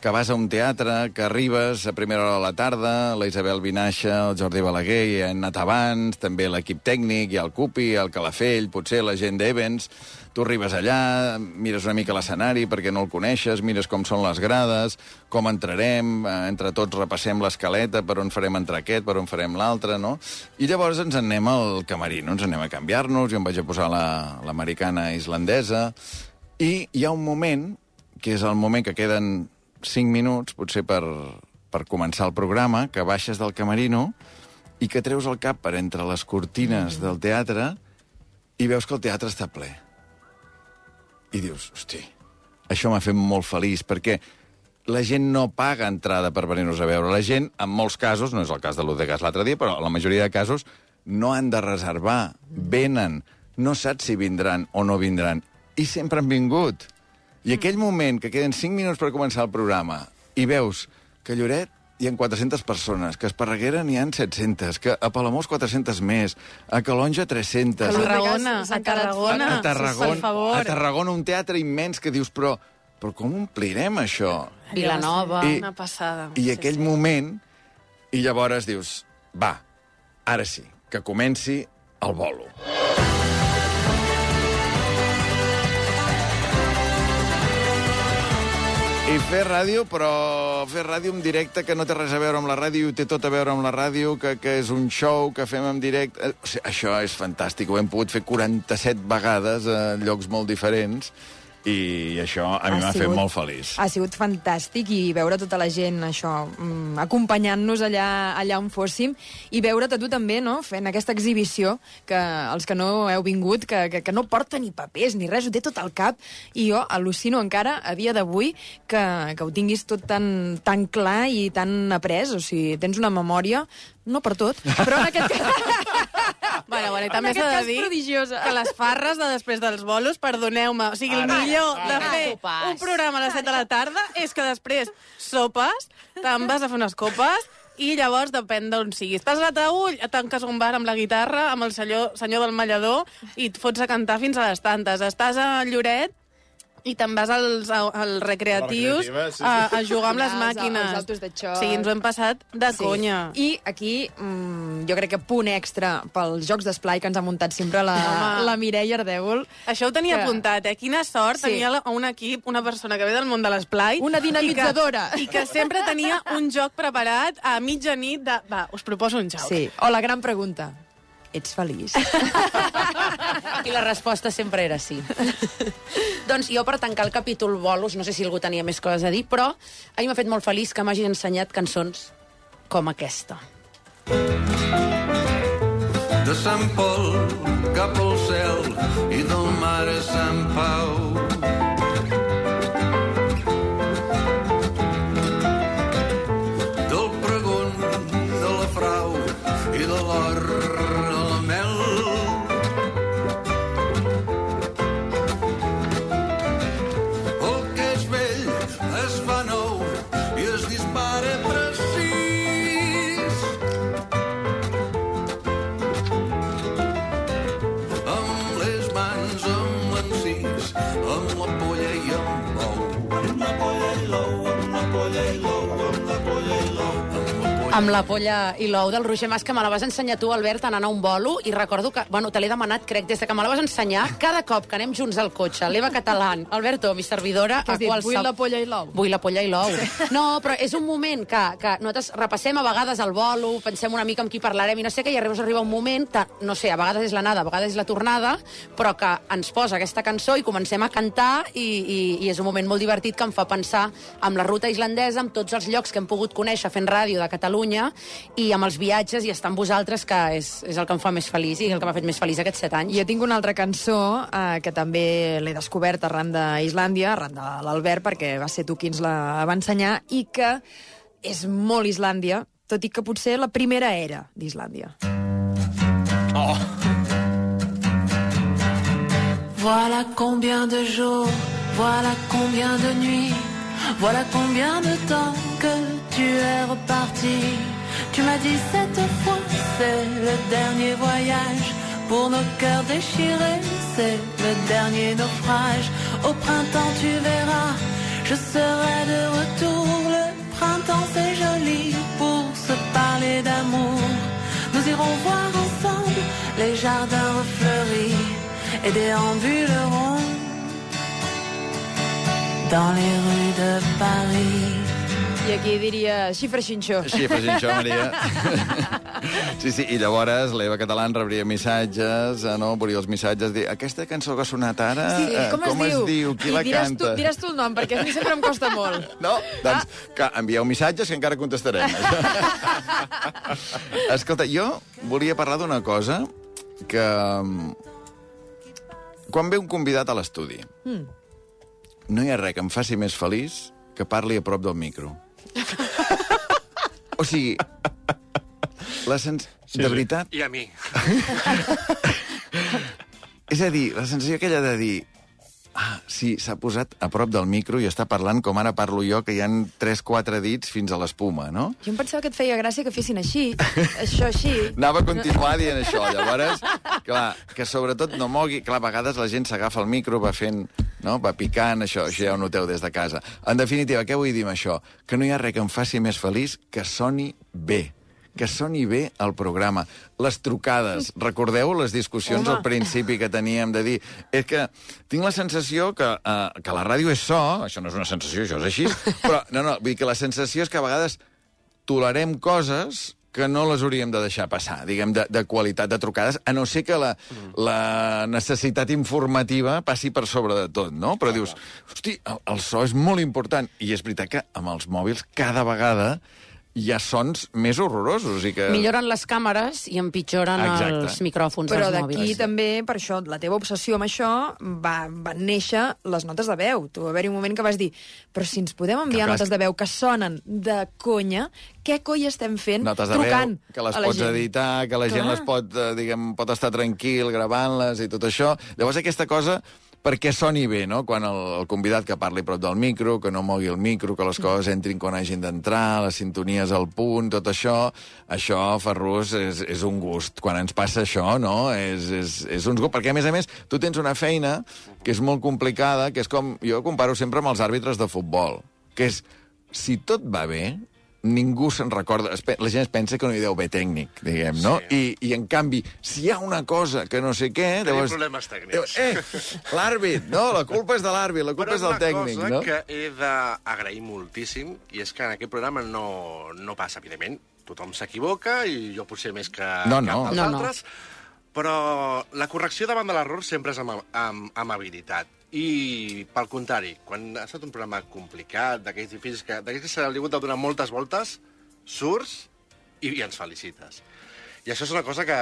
que vas a un teatre, que arribes a primera hora de la tarda, la Isabel Vinaixa, el Jordi Balaguer, i han anat abans, també l'equip tècnic, i el Cupi, el Calafell, potser la gent d'Evans, tu arribes allà, mires una mica l'escenari perquè no el coneixes, mires com són les grades, com entrarem, eh, entre tots repassem l'escaleta, per on farem entrar aquest, per on farem l'altre, no? I llavors ens en anem al camerino, ens anem a canviar-nos, jo em vaig a posar la- l'americana islandesa, i hi ha un moment, que és el moment que queden 5 minuts, potser per, per començar el programa, que baixes del camerino i que treus el cap per entre les cortines del teatre i veus que el teatre està ple i dius, hosti, això m'ha fet molt feliç, perquè la gent no paga entrada per venir-nos a veure. La gent, en molts casos, no és el cas de l'Udegas l'altre dia, però la majoria de casos no han de reservar, venen, no saps si vindran o no vindran, i sempre han vingut. I aquell moment que queden 5 minuts per començar el programa i veus que Lloret hi ha 400 persones, que a Esparreguera n'hi han 700, que a Palamós 400 més, a Calonja 300... A Tarragona, a Tarragona, a Tarragona, per favor. a Tarragona, un teatre immens que dius, però, però com omplirem això? Vilanova. I- Una passada. I aquell moment, i llavors dius, va, ara sí, que comenci el bolo. I fer ràdio, però fer ràdio en directe que no té res a veure amb la ràdio, té tot a veure amb la ràdio, que, que és un show que fem en directe... Eh, O sigui, això és fantàstic, ho hem pogut fer 47 vegades a llocs molt diferents, i això a mi Ha m'ha fet molt feliç. Ha sigut fantàstic i veure tota la gent, això, mm, acompanyant-nos allà, allà on fóssim i veure't a tu també, no?, fent aquesta exhibició que els que no heu vingut, que, que, que no porta ni papers ni res, ho té tot al cap i jo al·lucino encara a dia d'avui que, que ho tinguis tot tan, tan clar i tan après, o sigui, tens una memòria, no per tot, però en aquest cas... Bueno, bueno, i també s'ha de dir prodigiosa. que les farres de després dels bolos, perdoneu-me, o sigui, el Ara, millor ara, de ara. fer Sopars. un programa a les 7 de la tarda és que després sopes, te'n vas a fer unes copes i llavors depèn d'on siguis. Estàs a Taüll, tanques un bar amb la guitarra, amb el senyor, senyor del mallador, i et fots a cantar fins a les tantes. Estàs a Lloret, i te'n vas als, als recreatius sí. a, a jugar amb les màquines. els autos de xoc. Sí, ens ho hem passat de Sí. conya. I aquí, mm, jo crec que punt extra pels jocs d'esplai que ens ha muntat sempre la, Home. la Mireia Ardèvol. Això ho tenia que- apuntat, eh? Quina sort Sí. tenia la- un equip, una persona que ve del món de l'esplai... Una dinamitzadora. I que, I que sempre tenia un joc preparat a mitjanit de... Va, us proposo un joc. Sí, o la gran pregunta. Ets feliç? I la resposta sempre era sí. doncs jo, per tancar el capítol bolos, no sé si algú tenia més coses a dir, però a mi m'ha fet molt feliç que m'hagi ensenyat cançons com aquesta. de Sant Pol cap al cel i del mar a Sant Pau. Amb la polla i l'ou del Roger Mas, que me la vas ensenyar tu, Albert, anant a un bolo, i recordo que, bueno, te l'he demanat, crec, des de que me la vas ensenyar, cada cop que anem junts al cotxe, l'Eva Catalán, Alberto, mi servidora, Què has dit? qualsevol... Vull la polla i l'ou? Vull la polla i l'ou. No, però és un moment que, que nosaltres repassem a vegades el bolo, pensem una mica amb qui parlarem i no sé què, i arriba, arriba un moment que, no sé, a vegades és l'anada, a vegades és la tornada, però que ens posa aquesta cançó i comencem a cantar i, i, i és un moment molt divertit que em fa pensar amb la ruta islandesa, amb tots els llocs que hem pogut conèixer fent ràdio de Catalunya i amb els viatges i estar amb vosaltres, que és, és el que em fa més feliç i el que m'ha fet més feliç aquests set anys. Jo tinc una altra cançó eh, que també l'he descobert arran d'Islàndia, arran de l'Albert, perquè va ser tu qui ens la va ensenyar, i que és molt Islàndia, tot i que potser la primera era d'Islàndia. Oh. Voilà combien de jours, voilà combien de nuits, voilà combien de temps que tu es reparti. Tu m'as dit cette fois, c'est le dernier voyage. Pour nos cœurs déchirés, c'est le dernier naufrage. Au printemps, tu verras, je serai de retour. Le printemps, c'est joli pour se parler d'amour. Nous irons voir ensemble les jardins refleuris et déambulerons dans les rues de Paris. I aquí diria xifra xinxó. Xifra xinxó, Maria. Sí, sí, i llavors l'Eva Catalán rebria missatges, eh, no? Veuria els missatges, dir, aquesta cançó que ha sonat ara, Sí, eh, com, com es, es diu? Qui la diràs canta? Tu, diràs tu el nom, perquè a mi sempre em costa molt. No? Doncs que envieu missatges que encara contestarem. Escolta, jo volia parlar d'una cosa que... mm, Quan ve un convidat a l'estudi, Mm. no hi ha res que em faci més feliç que parli a prop del micro. O sigui, la sens... Sí, de sí. veritat, I a mi. és a dir, la sensació aquella de dir ah, sí, s'ha posat a prop del micro i està parlant com ara parlo jo, que hi han 3-4 dits fins a l'espuma, no? Jo em pensava que et feia gràcia que fessin així, això així. Anava a continuar dient això. Llavors, clar, que sobretot no mogui... Clar, a vegades la gent s'agafa el micro, va fent... No? Va picant, això, això ja ho noteu des de casa. En definitiva, què vull dir amb això? Que no hi ha res que em faci més feliç que soni bé que soni bé el programa. Les trucades, recordeu les discussions Home. al principi que teníem de dir és que tinc la sensació que, uh, que la ràdio és so, això no és una sensació, això és així, però no, no, vull dir que la sensació és que a vegades tolerem coses que no les hauríem de deixar passar, diguem, de, de qualitat de trucades, a no ser que la, la necessitat informativa passi per sobre de tot, no? Però dius, hosti, el, el so és molt important. I és veritat que amb els mòbils cada vegada hi ha sons més horrorosos i que... Milloren les càmeres i empitjoren Exacte. els micròfons Però dels d'aquí mòbils. també, per això, la teva obsessió amb això, va, van néixer les notes de veu. Tu va haver-hi un moment que vas dir, però si ens podem enviar Que notes de veu que sonen de conya, què coi estem fent notes de trucant veu, que les a la pots gent? editar, que la gent Clar. les pot, eh, diguem, pot estar tranquil gravant-les i tot això. Llavors aquesta cosa perquè soni bé, no? Quan el, el convidat que parli prop del micro, que no mogui el micro, que les coses entrin quan hagin d'entrar, les sintonies al punt, tot això, això, Ferrus, és, és un gust. Quan ens passa això, no? És, és, és un gust, perquè a més a més tu tens una feina que és molt complicada, que és com, jo comparo sempre amb els àrbitres de futbol, que és, si tot va bé, ningú se'n recorda. La gent es pensa que no hi deu haver tècnic, diguem, no? I, I, en canvi, si hi ha una cosa que no sé què... Tenim llavors- problemes tècnics. Eh, l'àrbit, no, la culpa és de l'àrbit, la culpa Però és del tècnic, una no? cosa que he d'agrair moltíssim, i és que en aquest programa no, no passa, evidentment, tothom s'equivoca, i jo potser més que No, cap no. dels No, no. altres, però la correcció davant de l'error sempre és amb, amb, amb habilitat. I, pel contrari, quan ha estat un programa complicat, d'aquells difícils, que, d'aquells que s'ha hagut de donar moltes voltes, surts i, i ens felicites. I això és una cosa que,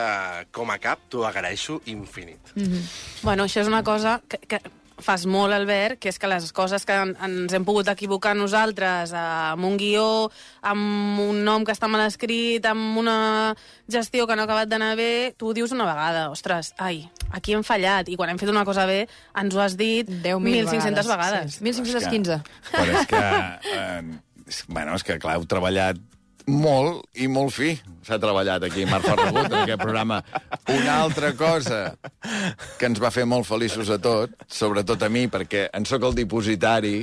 com a cap, t'ho agraeixo infinit. Mm -hmm. Bueno, això és una cosa que, que fas molt, Albert, que és que les coses que en, ens hem pogut equivocar nosaltres eh, amb un guió, amb un nom que està mal escrit, amb una gestió que no ha acabat d'anar bé, tu ho dius una vegada, ostres, ai, aquí hem fallat, i quan hem fet una cosa bé ens ho has dit 10.000 1.500 vegades. Sí, 1.515. Però és que... Eh, és- bueno, és que, clar, heu treballat molt i molt fi. S'ha treballat aquí, Marc Ferragut, en aquest programa. Una altra cosa que ens va fer molt feliços a tots, sobretot a mi, perquè en sóc el dipositari,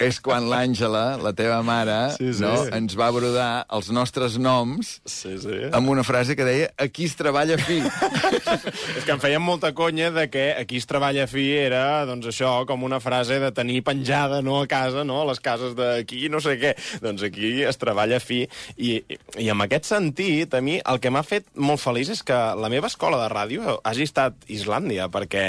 és quan l'Àngela, la teva mare, Sí, sí. no, ens va brodar els nostres noms sí, sí. amb una frase que deia aquí es treballa fi. És que em feien molta conya de que aquí es treballa fi era, doncs això, com una frase de tenir penjada, no, a casa, no, a les cases d'aquí, no sé què. Doncs aquí es treballa fi. I, i, i en aquest sentit, a mi, el que m'ha fet molt feliç és que la meva escola de ràdio hagi estat Islàndia, perquè,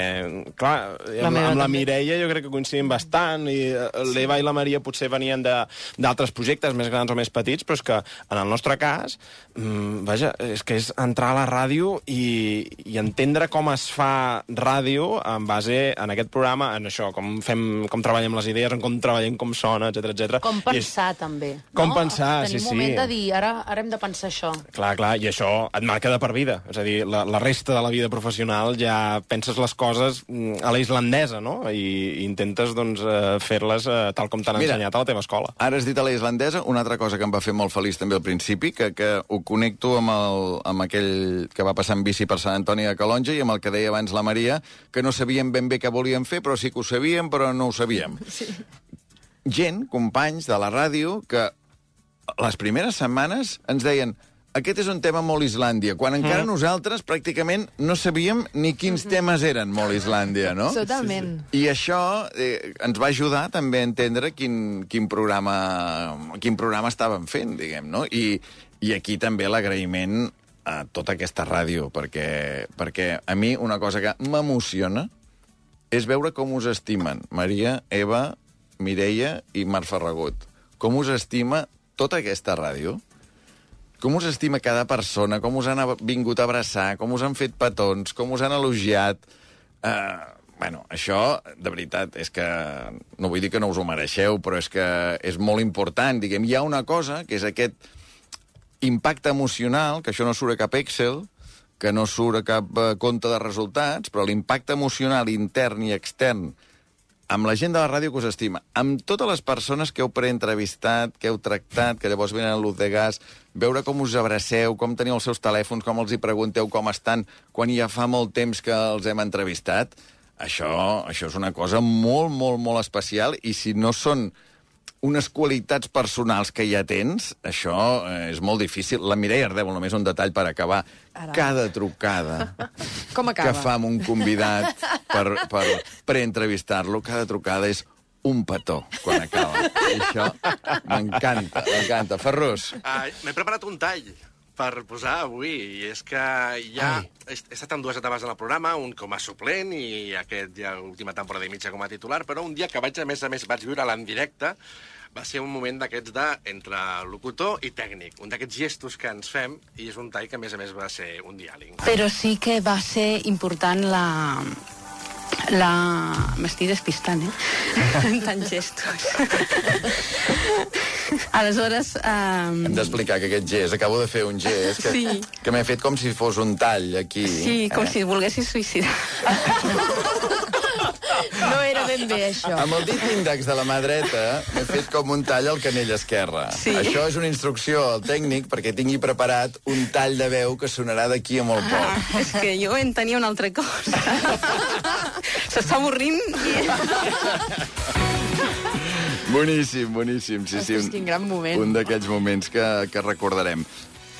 clar, La amb, amb la. Mireia jo crec que coincidim bastant, i l'Eva i la Maria potser venien de- d'altres projectes, més grans o més petits, però és que en el nostre cas, mm, vaja, és que és entrar a la ràdio i, i entendre com es fa ràdio en base en aquest programa, en això, com, fem, com treballem les idees, en com treballem, com sona, etc etc. Com pensar, també. Com no? pensar, Tenir sí, un moment sí. de dir, ara, ara hem de pensar això. Clar, clar, i això et marca de per vida. És a dir, la, la resta de la vida professional ja penses les coses mm, a la islandesa, no? I, i intentes, doncs, eh, fer-les eh, tal com t'han Mira, ensenyat a la teva escola. Ara has dit a la islandesa una altra cosa que em va fer molt feliç també al principi, que, que ho connecto amb, el, amb aquell que va passar en bici per Sant Antoni de Calonja i amb el que deia abans la Maria, que no sabíem ben bé què volíem fer, però sí que ho sabíem, però no ho sabíem. Sí. Gent, companys de la ràdio, que les primeres setmanes ens deien aquest és un tema molt Islàndia, quan encara Mm. nosaltres pràcticament no sabíem ni quins temes eren molt Islàndia, no? Totalment. I això eh, ens va ajudar també a entendre quin, quin, programa, quin programa estàvem fent, diguem, no? I, i aquí també l'agraïment a tota aquesta ràdio, perquè, perquè a mi una cosa que m'emociona és veure com us estimen Maria, Eva, Mireia i Marc Ferragut. Com us estima tota aquesta ràdio, com us estima cada persona, com us han vingut a abraçar, com us han fet petons, com us han elogiat... Uh, bueno, això, de veritat, és que... No vull dir que no us ho mereixeu, però és que és molt important. Diguem, hi ha una cosa, que és aquest impacte emocional, que això no surt a cap Excel, que no surt a cap eh, compte de resultats, però l'impacte emocional intern i extern amb la gent de la ràdio que us estima, amb totes les persones que heu preentrevistat, que heu tractat, que llavors venen a l'Uz de Gas, veure com us abraceu, com teniu els seus telèfons, com els hi pregunteu com estan, quan ja fa molt temps que els hem entrevistat, això, això és una cosa molt, molt, molt especial, i si no són unes qualitats personals que ja tens, això eh, és molt difícil. La Mireia Ardèvol, només un detall per acabar. Ara. Cada trucada Com que acaba? fa amb un convidat per, per preentrevistar-lo, cada trucada és un petó quan acaba. I això m'encanta, m'encanta. Ferrus, Uh, M'he preparat un tall per posar avui, i és que ja he, he estat en dues etapes en el programa, un com a suplent i aquest ja última temporada i mitja com a titular, però un dia que vaig, a més a més, vaig viure-la en directe, va ser un moment d'aquests de entre locutor i tècnic, un d'aquests gestos que ens fem, i és un tall que a més a més va ser un diàleg. Però sí que va ser important la... la... M'estic despistant, eh? En tants gestos. Aleshores... Um... hem d'explicar que aquest gest, acabo de fer un gest que, Sí. que m'he fet com si fos un tall aquí. Sí, com si et volguessis suïcidar. Era ben bé, això. Amb el dit índex de la mà dreta m'he fet com un tall al canell esquerre. Sí. Això és una instrucció al tècnic perquè tingui preparat un tall de veu que sonarà d'aquí a molt poc. Ah, és que jo en tenia una altra cosa. S'està avorrint. Boníssim, boníssim. Sí, sí, Ostres, quin gran moment. Un d'aquells moments que, que recordarem.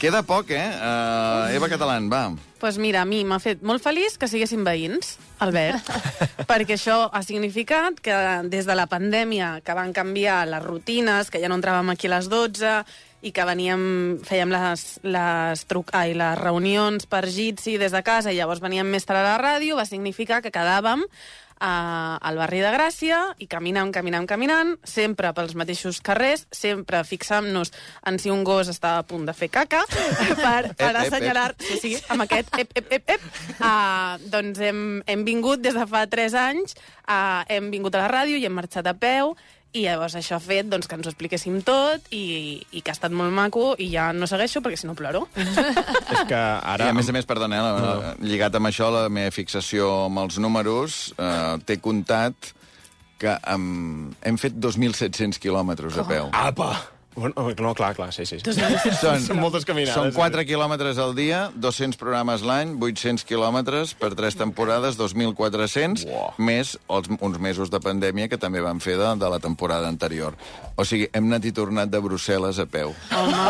Queda poc, eh? Uh, Eva Catalán, va. pues mira, a mi m'ha fet molt feliç que siguessin veïns, Albert, perquè això ha significat que des de la pandèmia que van canviar les rutines, que ja no entràvem aquí a les 12 i que veníem, fèiem les, les, truc, ai, les reunions per Jitsi des de casa i llavors veníem més tard a la ràdio, va significar que quedàvem a, al barri de Gràcia i caminant, caminant, caminant, sempre pels mateixos carrers, sempre fixant-nos en si un gos estava a punt de fer caca, per, per assenyalar... Sí, sí, amb aquest ep, ep, ep, ep. Uh, doncs hem, hem vingut des de fa 3 anys, uh, hem vingut a la ràdio i hem marxat a peu, i llavors això ha fet doncs, que ens ho expliquéssim tot i, i que ha estat molt maco i ja no segueixo perquè si no ploro. És que Ara, I a més a més, perdona, eh, la, lligat amb això, la meva fixació amb els números, eh, t'he comptat que um, hem fet 2.700 quilòmetres a peu. Apa! Bueno, no, clar, clar, sí, sí. Són, Són moltes caminades. Són 4 quilòmetres al dia, 200 programes l'any, 800 quilòmetres per 3 temporades, 2.400, més els, uns mesos de pandèmia que també van fer de, de la temporada anterior. O sigui, hem anat i tornat de Brussel·les a peu. Home,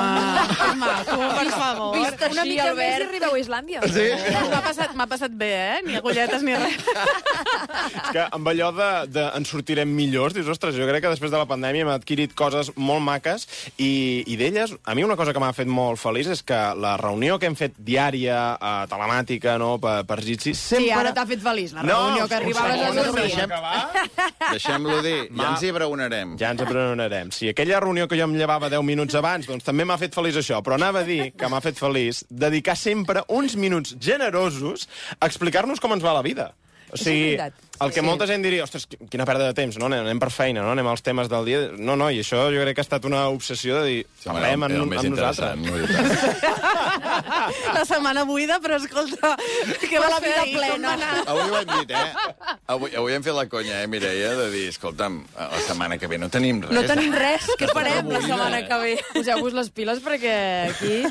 que favor. Vist Una així, mica Albert, més i arribeu a Islàndia. Sí? M'ha passat, m'ha passat bé, eh? Ni agulletes ni res. És que amb allò de, de ens sortirem millors, dius, ostres, jo crec que després de la pandèmia hem adquirit coses molt maques i, i d'elles, a mi una cosa que m'ha fet molt feliç és que la reunió que hem fet diària, eh, telemàtica, no, per, per Jitsi, sempre... Sí, ara t'ha fet feliç, la No, reunió que arribaves a les dormir. Deixem-lo dir, ja ens hi abraonarem. Ja ens abraonarem. Si aquella reunió que jo em llevava 10 minuts abans, doncs també m'ha fet feliç això, però anava a dir que m'ha fet feliç dedicar sempre uns minuts generosos a explicar-nos com ens va la vida. O sigui. El que Sí. molta gent diria, ostres, quina pèrdua de temps, no? Anem per feina, no? Anem als temes del dia. No, no, i això jo crec que ha estat una obsessió de dir, home, parlem amb, amb nosaltres. interessant, La setmana buida, però escolta, què vas la fer vida ahir? plena. Va? Avui ho hem dit, eh? Avui, avui hem fet la conya, eh, Mireia, de dir, escolta'm, la setmana que ve no tenim res. No tenim res. Què farem la setmana que ve? Poseu-vos les piles perquè aquí...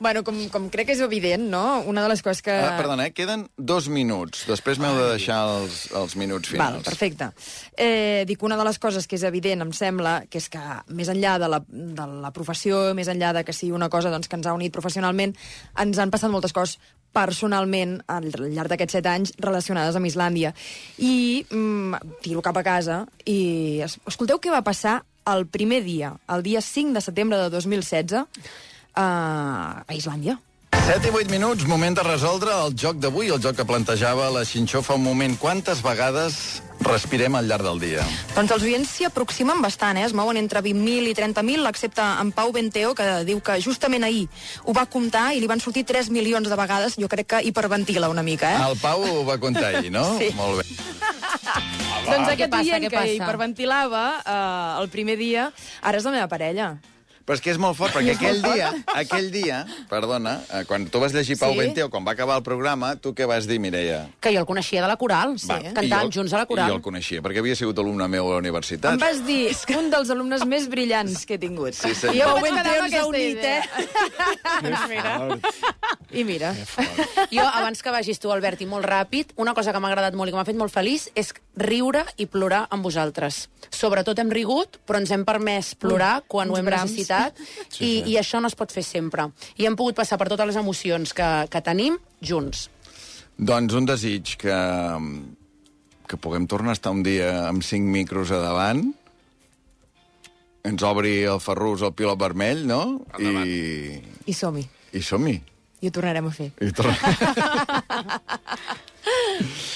Bueno, com, com crec que és evident, no? Una de les coses que... Ah, perdona, eh? queden dos minuts. Després m'heu de deixar els, els minuts Val, finals. perfecte. Eh, dic, una de les coses que és evident, em sembla, que és que més enllà de la, de la professió, més enllà de que sigui una cosa doncs, que ens ha unit professionalment, ens han passat moltes coses personalment al llarg d'aquests set anys relacionades amb Islàndia. I mm, tiro cap a casa i... es- Escolteu què va passar el primer dia, el dia 5 de setembre de 2016, a, a Islàndia. 7 i 8 minuts, moment de resoldre el joc d'avui, el joc que plantejava la Xinxó fa un moment. Quantes vegades respirem al llarg del dia? Doncs els oients s'hi aproximen bastant, eh? es mouen entre 20.000 i 30.000, excepte en Pau Benteo, que diu que justament ahir ho va comptar i li van sortir 3 milions de vegades. Jo crec que hiperventila una mica, eh? El Pau ho va comptar ahir, no? Sí. Molt bé. doncs Què aquest passa, oient què que hiperventilava eh, el primer dia, ara és la meva parella. Però és que és molt fort, perquè aquell dia, aquell dia, perdona, eh, quan tu vas llegir Pau Sí? Benteo, quan va acabar el programa, tu què vas dir, Mireia? Que jo el coneixia de la coral, sí, Va, i cantant jo- junts a la I jo coral. el coneixia, perquè havia sigut alumne meu a la universitat. Em vas dir un dels alumnes més brillants que he tingut. Sí, senyor. I jo Pau Pau Benteo Benteo ens ha aquesta unit, idea. eh? mira. I mira. Jo, abans que vagis tu, Albert, i molt ràpid, una cosa que m'ha agradat molt i que m'ha fet molt feliç és riure i plorar amb vosaltres. Sobretot hem rigut, però ens hem permès plorar Mm, quan ho uns hem brams. necessitat Sí, i, sí. i això no es pot fer sempre. I hem pogut passar per totes les emocions que, que tenim junts. Doncs un desig que, que puguem tornar a estar un dia amb cinc micros a davant, ens obri el Ferrus el pilot vermell, no? I, I som-hi. i som-hi. I ho tornarem a fer. I tornem.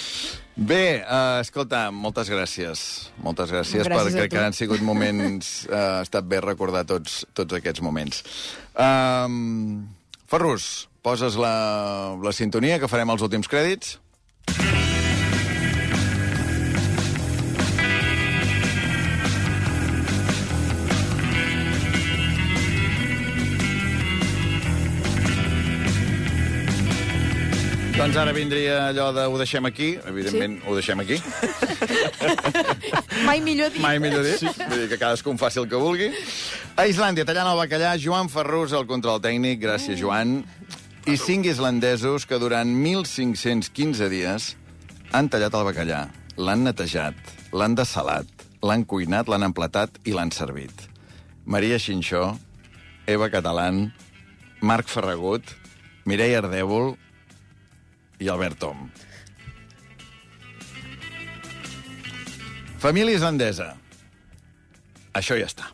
Bé, uh, escolta, moltes gràcies. Moltes gràcies, Gràcies perquè que han sigut moments... Uh, ha estat bé recordar tots, tots aquests moments. Um, Ferrus, poses la, la sintonia, que farem els últims crèdits. Doncs ara vindria allò de ho deixem aquí. Evidentment, sí? ho deixem aquí. Mai millor dit. Mai millor dit. Vull dir que cadascú en faci el que vulgui. A Islàndia, tallant el bacallà, Joan Ferrus, el control tècnic. Gràcies, Joan. I cinc islandesos que durant 1.515 dies han tallat el bacallà, l'han netejat, l'han dessalat, l'han cuinat, l'han emplatat i l'han servit. Maria Xinxó, Eva Catalán, Marc Ferragut, Mireia Ardèvol i Albert Tom. Família islandesa. Això ja està.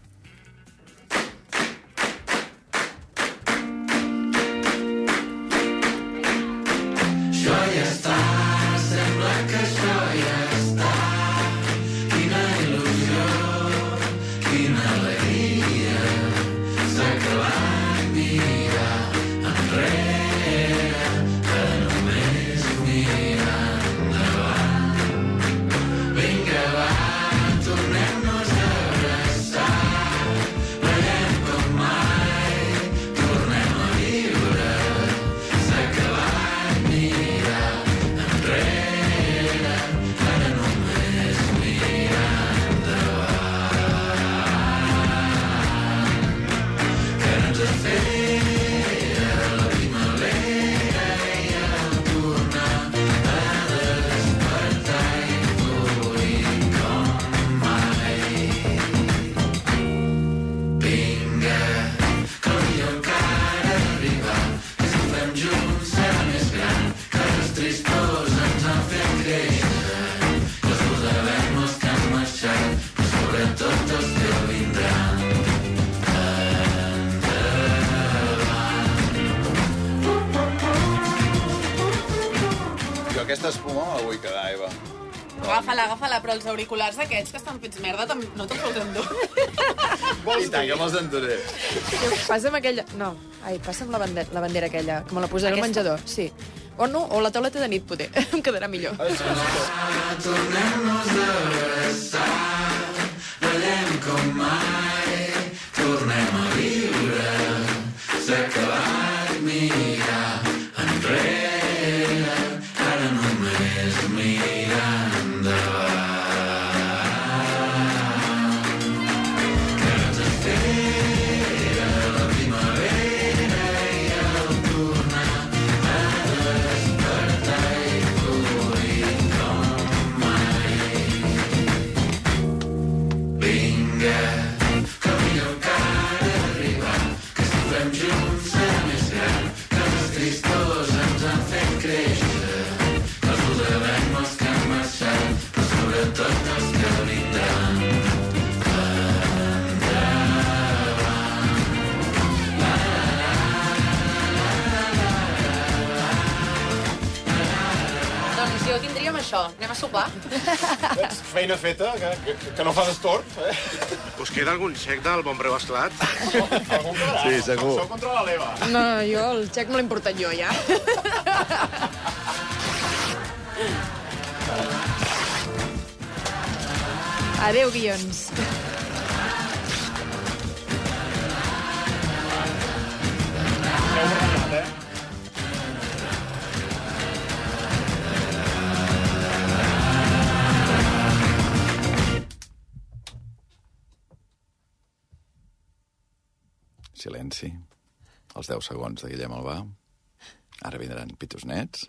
Però els auriculars aquests que estan fets merda tam- no te'ls pots endur. I tant, que me'ls enduré. Passa'm aquella... No, ai, passa'm la bandera, la bandera aquella, que me la posaré al menjador. Sí. O no, o la tauleta de nit, poder. em quedarà millor. Tornem-nos a abraçar, això. Anem a sopar? Feina feta, que, que, que no fas estorb, eh? Us queda algun xec del bon preu esclat? Sí, segur. Sou contra la leva. No, jo el xec me l'he importat jo, ja. Adéu, guions. Silenci. Els 10 segons de Guillem Albà. Ara vindran pitos nets.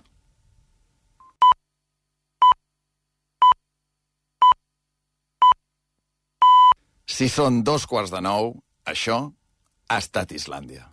Si són dos quarts de nou, això ha estat Islàndia.